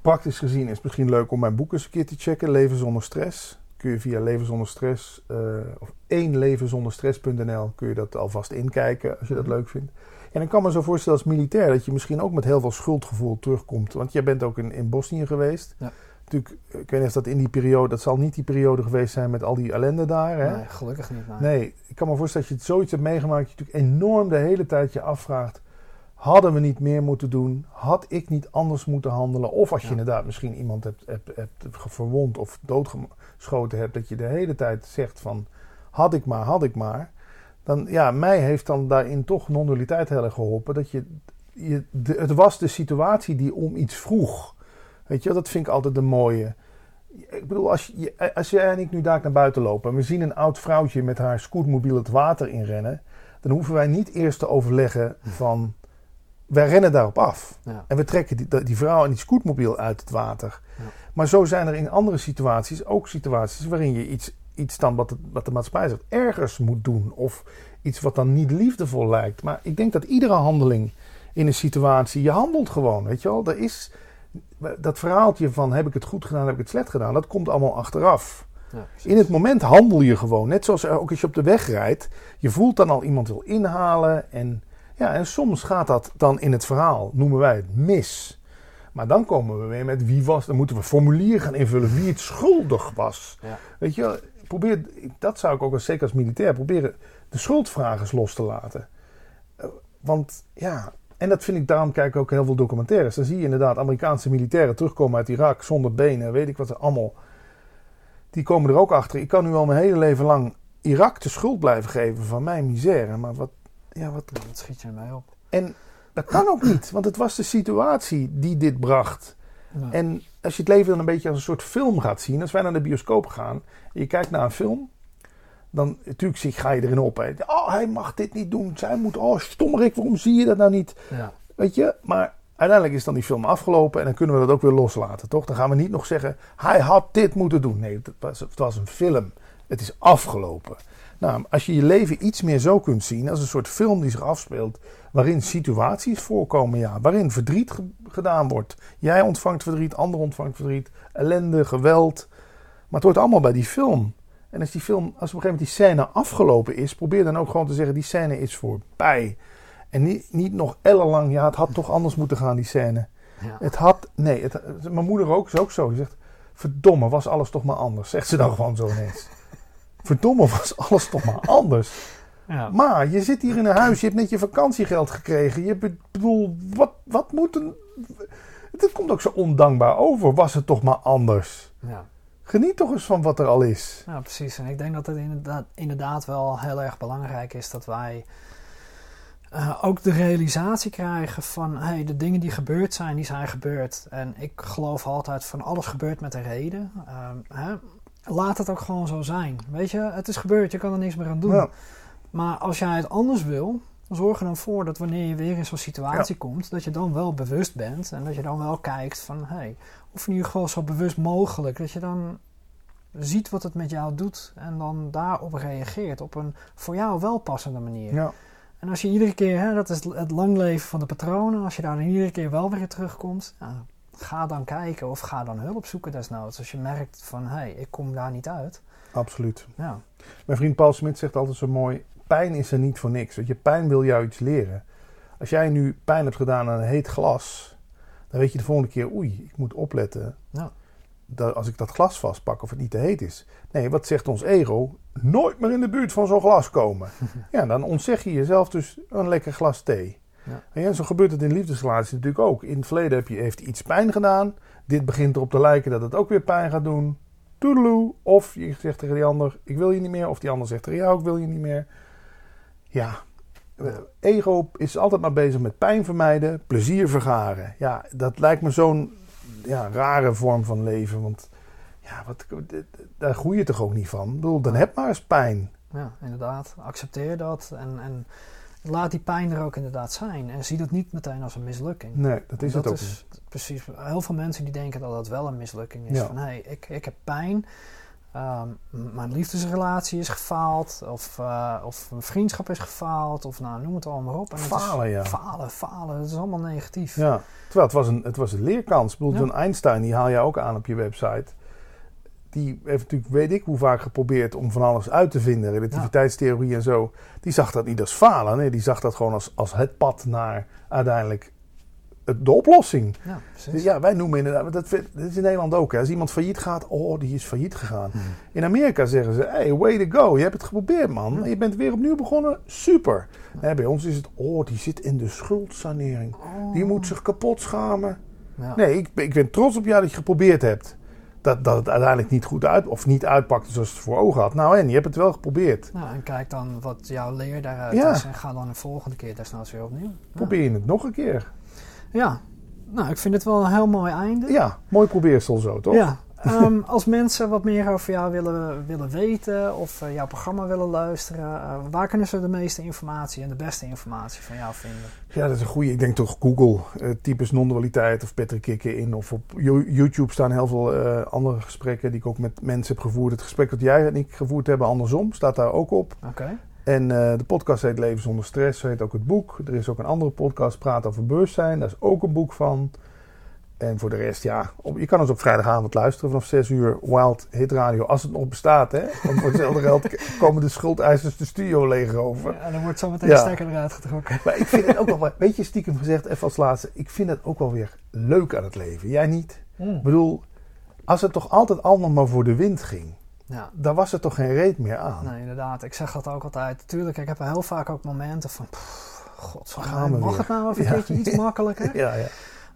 Praktisch gezien is het misschien leuk om mijn boek eens een keer te checken. Leven zonder stress. Kun je via Leven zonder stress eh, of één levenzonderstress.nl kun je dat alvast inkijken als je dat leuk vindt. En ik kan me zo voorstellen als militair dat je misschien ook met heel veel schuldgevoel terugkomt. Want jij bent ook in, in Bosnië geweest. Ja. Natuurlijk, ik weet niet of dat in die periode, dat zal niet die periode geweest zijn met al die ellende daar. Hè? Nee, gelukkig niet. Nee. Nee, ik kan me voorstellen dat je het zoiets hebt meegemaakt. Dat je natuurlijk enorm de hele tijd je afvraagt. Hadden we niet meer moeten doen? Had ik niet anders moeten handelen? Of als je Ja. inderdaad misschien iemand hebt, hebt, hebt verwond of doodgeschoten hebt. Dat je de hele tijd zegt van had ik maar, had ik maar. Dan ja, mij heeft dan daarin toch non-dualiteit heel erg geholpen. Dat je, je de, het was de situatie die om iets vroeg. Weet je, dat vind ik altijd de mooie. Ik bedoel, als, je, als jij en ik nu daar naar buiten lopen en we zien een oud vrouwtje met haar scootmobiel het water inrennen, dan hoeven wij niet eerst te overleggen van, wij rennen daarop af. Ja. En we trekken die, die vrouw en die scootmobiel uit het water. Ja. Maar zo zijn er in andere situaties ook situaties waarin je iets, iets dan wat de, wat de maatschappij zegt ergens moet doen. Of iets wat dan niet liefdevol lijkt. Maar ik denk dat iedere handeling in een situatie. Je handelt gewoon, weet je wel. Er is, dat verhaaltje van heb ik het goed gedaan, heb ik het slecht gedaan, dat komt allemaal achteraf. Ja. In het moment handel je gewoon. Net zoals ook als je op de weg rijdt. Je voelt dan al iemand wil inhalen. En, ja, en soms gaat dat dan in het verhaal, noemen wij het, mis. Maar dan komen we weer met wie was. Dan moeten we formulier gaan invullen wie het schuldig was. Ja. Weet je, probeer, dat zou ik ook als, zeker als militair proberen. De schuldvragers los te laten. Eh, Want ja, en dat vind ik, daarom kijk ik ook heel veel documentaires. Dan zie je inderdaad Amerikaanse militairen terugkomen uit Irak zonder benen, weet ik wat ze allemaal. Die komen er ook achter. Ik kan nu al mijn hele leven lang Irak de schuld blijven geven van mijn misère. Maar wat, ja, wat. Schiet je ermee op? En dat kan ook niet, want het was de situatie die dit bracht. Ja. En als je het leven dan een beetje als een soort film gaat zien, als wij naar de bioscoop gaan en je kijkt naar een film, dan natuurlijk zie- ga je erin op. Hè. Oh, hij mag dit niet doen. Zij moet, oh, stommerik, waarom zie je dat nou niet? ja. Weet je, maar uiteindelijk is dan die film afgelopen en dan kunnen we dat ook weer loslaten, toch? Dan gaan we niet nog zeggen, hij had dit moeten doen. Nee, het was, het was een film. Het is afgelopen. Nou, als je je leven iets meer zo kunt zien, als een soort film die zich afspeelt, waarin situaties voorkomen, ja, waarin verdriet ge- gedaan wordt. Jij ontvangt verdriet, ander ontvangt verdriet, ellende, geweld. Maar het hoort allemaal bij die film. En als die film, als op een gegeven moment die scène afgelopen is, probeer dan ook gewoon te zeggen, die scène is voorbij. En niet, niet nog ellenlang, ja, het had toch anders moeten gaan, die scène. Ja. Het had, nee, het, mijn moeder ook, is ook zo. Die zegt, verdomme, was alles toch maar anders. Zegt ze dan gewoon zo ineens. Verdomme, was alles toch maar anders. Ja. Maar je zit hier in een huis, je hebt net je vakantiegeld gekregen. Je be- bedoel, wat, wat moet een... Het komt ook zo ondankbaar over. Was het toch maar anders. Ja. Geniet toch eens van wat er al is. Ja, precies. En ik denk dat het inderdaad, inderdaad wel heel erg belangrijk is dat wij eh, ook de realisatie krijgen van hey, de dingen die gebeurd zijn, die zijn gebeurd. En ik geloof altijd van alles gebeurt met een reden. Ehm, hè? Laat het ook gewoon zo zijn. Weet je, het is gebeurd, je kan er niks meer aan doen. Ja, Maar als jij het anders wil, zorg er dan voor dat wanneer je weer in zo'n situatie komt, dat je dan wel bewust bent en dat je dan wel kijkt van, hey, of in ieder geval zo bewust mogelijk, dat je dan ziet wat het met jou doet en dan daarop reageert op een voor jou wel passende manier. ja, En als je iedere keer, hè, dat is het lang leven van de patronen, als je daar dan iedere keer wel weer terugkomt, ja, ga dan kijken of ga dan hulp zoeken desnoods. Als je merkt van, hé, hey, ik kom daar niet uit. absoluut. Ja, Mijn vriend Paul Smit zegt altijd zo mooi: pijn is er niet voor niks. Want je pijn wil jou iets leren. Als jij nu pijn hebt gedaan aan een heet glas, dan weet je de volgende keer: oei, ik moet opletten. Ja. Dat als ik dat glas vastpak of het niet te heet is. Nee, wat zegt ons ego? Nooit meer in de buurt van zo'n glas komen. ja, dan ontzeg je jezelf dus een lekker glas thee. Ja. En ja, zo gebeurt het in liefdesrelaties natuurlijk ook. In het verleden heb je, heeft iets pijn gedaan. Dit begint erop te lijken dat het ook weer pijn gaat doen. Toedeloe. Of je zegt tegen die ander, ik wil je niet meer. Of die ander zegt tegen jou, ik wil je niet meer. Ja, Ja. ego is altijd maar bezig met pijn vermijden, plezier vergaren. Ja, dat lijkt me zo'n ja, rare vorm van leven. Want ja, wat, daar groei je toch ook niet van? Ik bedoel, dan heb maar eens pijn. Ja, inderdaad. Accepteer dat en, en laat die pijn er ook inderdaad zijn. En zie dat niet meteen als een mislukking. Nee, dat is dat het ook niet. is precies. Heel veel mensen die denken dat dat wel een mislukking is. Ja. Van hé, hey, ik, ik heb pijn. ehm, mijn liefdesrelatie is gefaald. Of, eh, of een vriendschap is gefaald. Of nou, noem het allemaal maar op. En Falen, ja. Falen, falen. Dat is allemaal negatief. Ja, terwijl het was een, het was een leerkans. Ik bedoel, Ja. John Einstein, die haal je ook aan op je website. Die heeft natuurlijk, weet ik hoe vaak geprobeerd om van alles uit te vinden. Relativiteitstheorie en zo. Die zag dat niet als falen. Nee, die zag dat gewoon als, als het pad naar uiteindelijk het- de oplossing. Ja. Dus ja, wij noemen inderdaad, dat, dat is in Nederland ook. Hè. Als iemand failliet gaat, oh, die is failliet gegaan. Hmm. In Amerika zeggen ze, hey, way to go. Je hebt het geprobeerd, man. Je bent weer opnieuw begonnen. Super. Bij ons is het, oh, die zit in de schuldsanering. Die moet zich kapot schamen. Ja. Nee, ik, ik ben trots op jou dat je geprobeerd hebt. Dat, dat het uiteindelijk niet goed uit, of niet uitpakte zoals het voor ogen had. Nou en, je hebt het wel geprobeerd. Nou, en kijk dan wat jouw leer daaruit Ja. is. En ga dan de volgende keer desnoods weer opnieuw. Probeer je het nog een keer. Ja. Nou, ik vind het wel een heel mooi einde. Ja, mooi probeersel zo, toch? Ja. Ehm, als mensen wat meer over jou willen, willen weten of eh, jouw programma willen luisteren, eh, waar kunnen ze de meeste informatie en de beste informatie van jou vinden? Ja, dat is een goede. Ik denk toch Google, types non-dualiteit of Patrick Kikken in. Of op Yo- YouTube staan heel veel andere gesprekken die ik ook met mensen heb gevoerd. Het gesprek dat jij en ik gevoerd hebben, andersom, staat daar ook op. Oké. En de podcast heet Leven zonder stress, zo heet ook het boek. Er is ook een andere podcast, Praat over bewustzijn. Daar is ook een boek van. En voor de rest, ja, op, je kan ons op vrijdagavond luisteren vanaf 6 uur. Wild Hit Radio, als het nog bestaat, hè. Want voor hetzelfde geld komen de schuldeisers de studio leeg over. Ja, dan wordt zo meteen Ja. de stekker eruit getrokken. Maar ik vind het ook wel, weet je, stiekem gezegd, even als laatste. Ik vind het ook wel weer leuk aan het leven. Jij niet? Mm. Ik bedoel, als het toch altijd allemaal maar voor de wind ging, Ja. dan was er toch geen reet meer aan. Nee, inderdaad. Ik zeg dat ook altijd. Tuurlijk, ik heb heel vaak ook momenten van... pff, God, Gaan we mag weer. het nou even een Ja. keertje iets makkelijker? Ja, ja.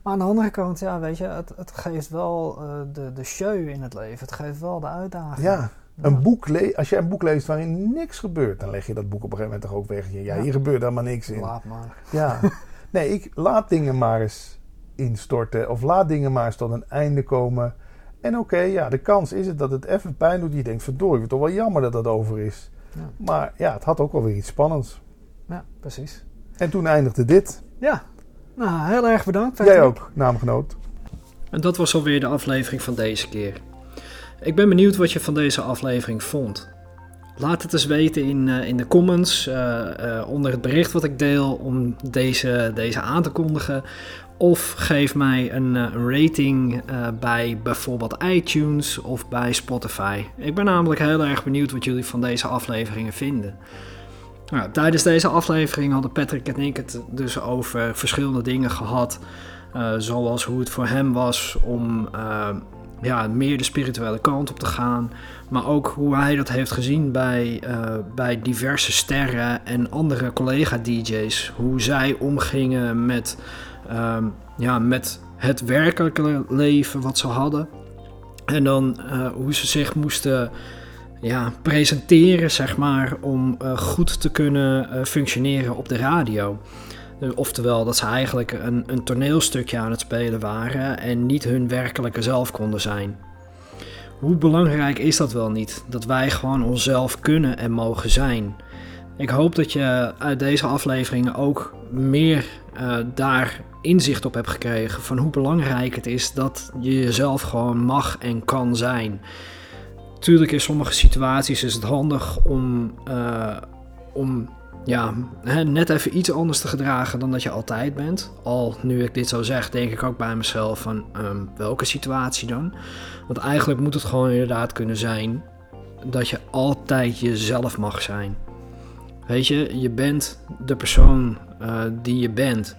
Maar aan de andere kant, ja, weet je, het, het geeft wel eh, de, de show in het leven. Het geeft wel de uitdaging. ja. Een boek le- als je een boek leest waarin niks gebeurt, dan leg je dat boek op een gegeven moment toch ook weg. Ja, Ja. hier gebeurt helemaal niks in. Laat maar. Ja. Nee, ik laat dingen maar eens instorten. Of laat dingen maar eens tot een einde komen. En oké, ja, de kans is het dat het even pijn doet. Je denkt, verdorie, het toch wel jammer dat dat over is. Ja. Maar ja, het had ook wel weer iets spannends. Ja, precies. En toen eindigde dit. Ja. Nou, heel erg bedankt. Jij ook, naamgenoot. En dat was alweer de aflevering van deze keer. Ik ben benieuwd wat je van deze aflevering vond. Laat het eens weten in, eh, in de comments eh, eh, onder het bericht wat ik deel om deze, deze aan te kondigen. Of geef mij een, eh, rating eh, bij bijvoorbeeld iTunes of bij Spotify. Ik ben namelijk heel erg benieuwd wat jullie van deze afleveringen vinden. Nou, tijdens deze aflevering hadden Patrick en ik het dus over verschillende dingen gehad. Eh, zoals hoe het voor hem was om eh, ja, meer de spirituele kant op te gaan. Maar ook hoe hij dat heeft gezien bij, eh, bij diverse sterren en andere collega-DJ's. Hoe zij omgingen met, ehm, ja, met het werkelijke leven wat ze hadden. En dan hoe ze zich moesten ja, presenteren, zeg maar, om eh, goed te kunnen eh, functioneren op de radio. Eh, Oftewel dat ze eigenlijk een, een toneelstukje aan het spelen waren en niet hun werkelijke zelf konden zijn. Hoe belangrijk is dat wel niet? Dat wij gewoon onszelf kunnen en mogen zijn. Ik hoop dat je uit deze afleveringen ook meer daar inzicht op hebt gekregen van hoe belangrijk het is dat je jezelf gewoon mag en kan zijn. Tuurlijk in sommige situaties is het handig om, eh, om ja, net even iets anders te gedragen dan dat je altijd bent. Al nu ik dit zo zeg, denk ik ook bij mezelf van ehm, welke situatie dan? Want eigenlijk moet het gewoon inderdaad kunnen zijn dat je altijd jezelf mag zijn. Weet je, je bent de persoon eh, die je bent.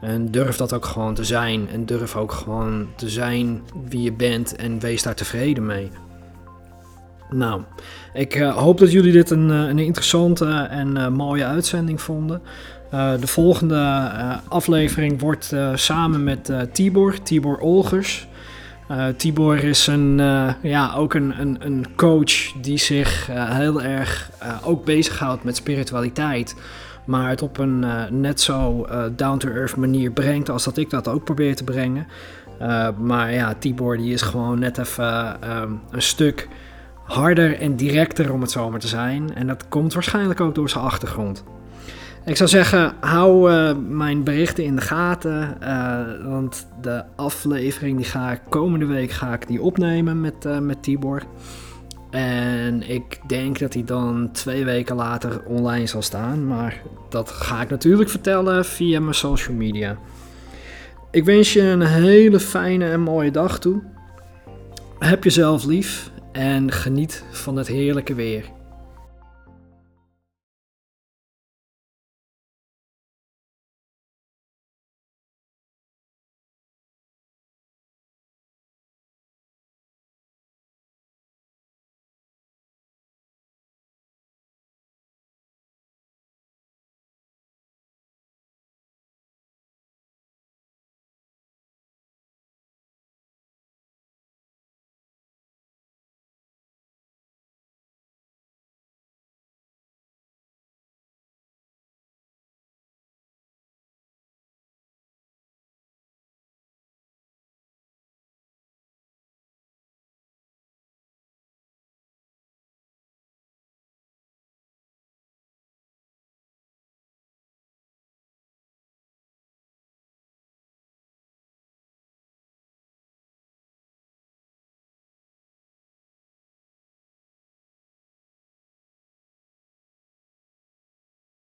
En durf dat ook gewoon te zijn. En durf ook gewoon te zijn wie je bent en wees daar tevreden mee. Nou, ik eh, hoop dat jullie dit een, eh, een interessante en eh, mooie uitzending vonden. De volgende aflevering wordt samen met Tibor, Tibor Olgers. Tibor is een, ja, ook een, een, een coach die zich heel erg ook bezighoudt met spiritualiteit. Maar het op een net zo down-to-earth manier brengt als dat ik dat ook probeer te brengen. Maar ja, Tibor die is gewoon net even een stuk harder en directer om het zo maar te zijn. En dat komt waarschijnlijk ook door zijn achtergrond. Ik zou zeggen, hou eh, mijn berichten in de gaten. eh, want de aflevering die ga ik komende week ga ik die opnemen met, eh, met Tibor. En ik denk dat hij dan twee weken later online zal staan. Maar dat ga ik natuurlijk vertellen via mijn social media. Ik wens je een hele fijne en mooie dag toe. Heb jezelf lief en geniet van het heerlijke weer.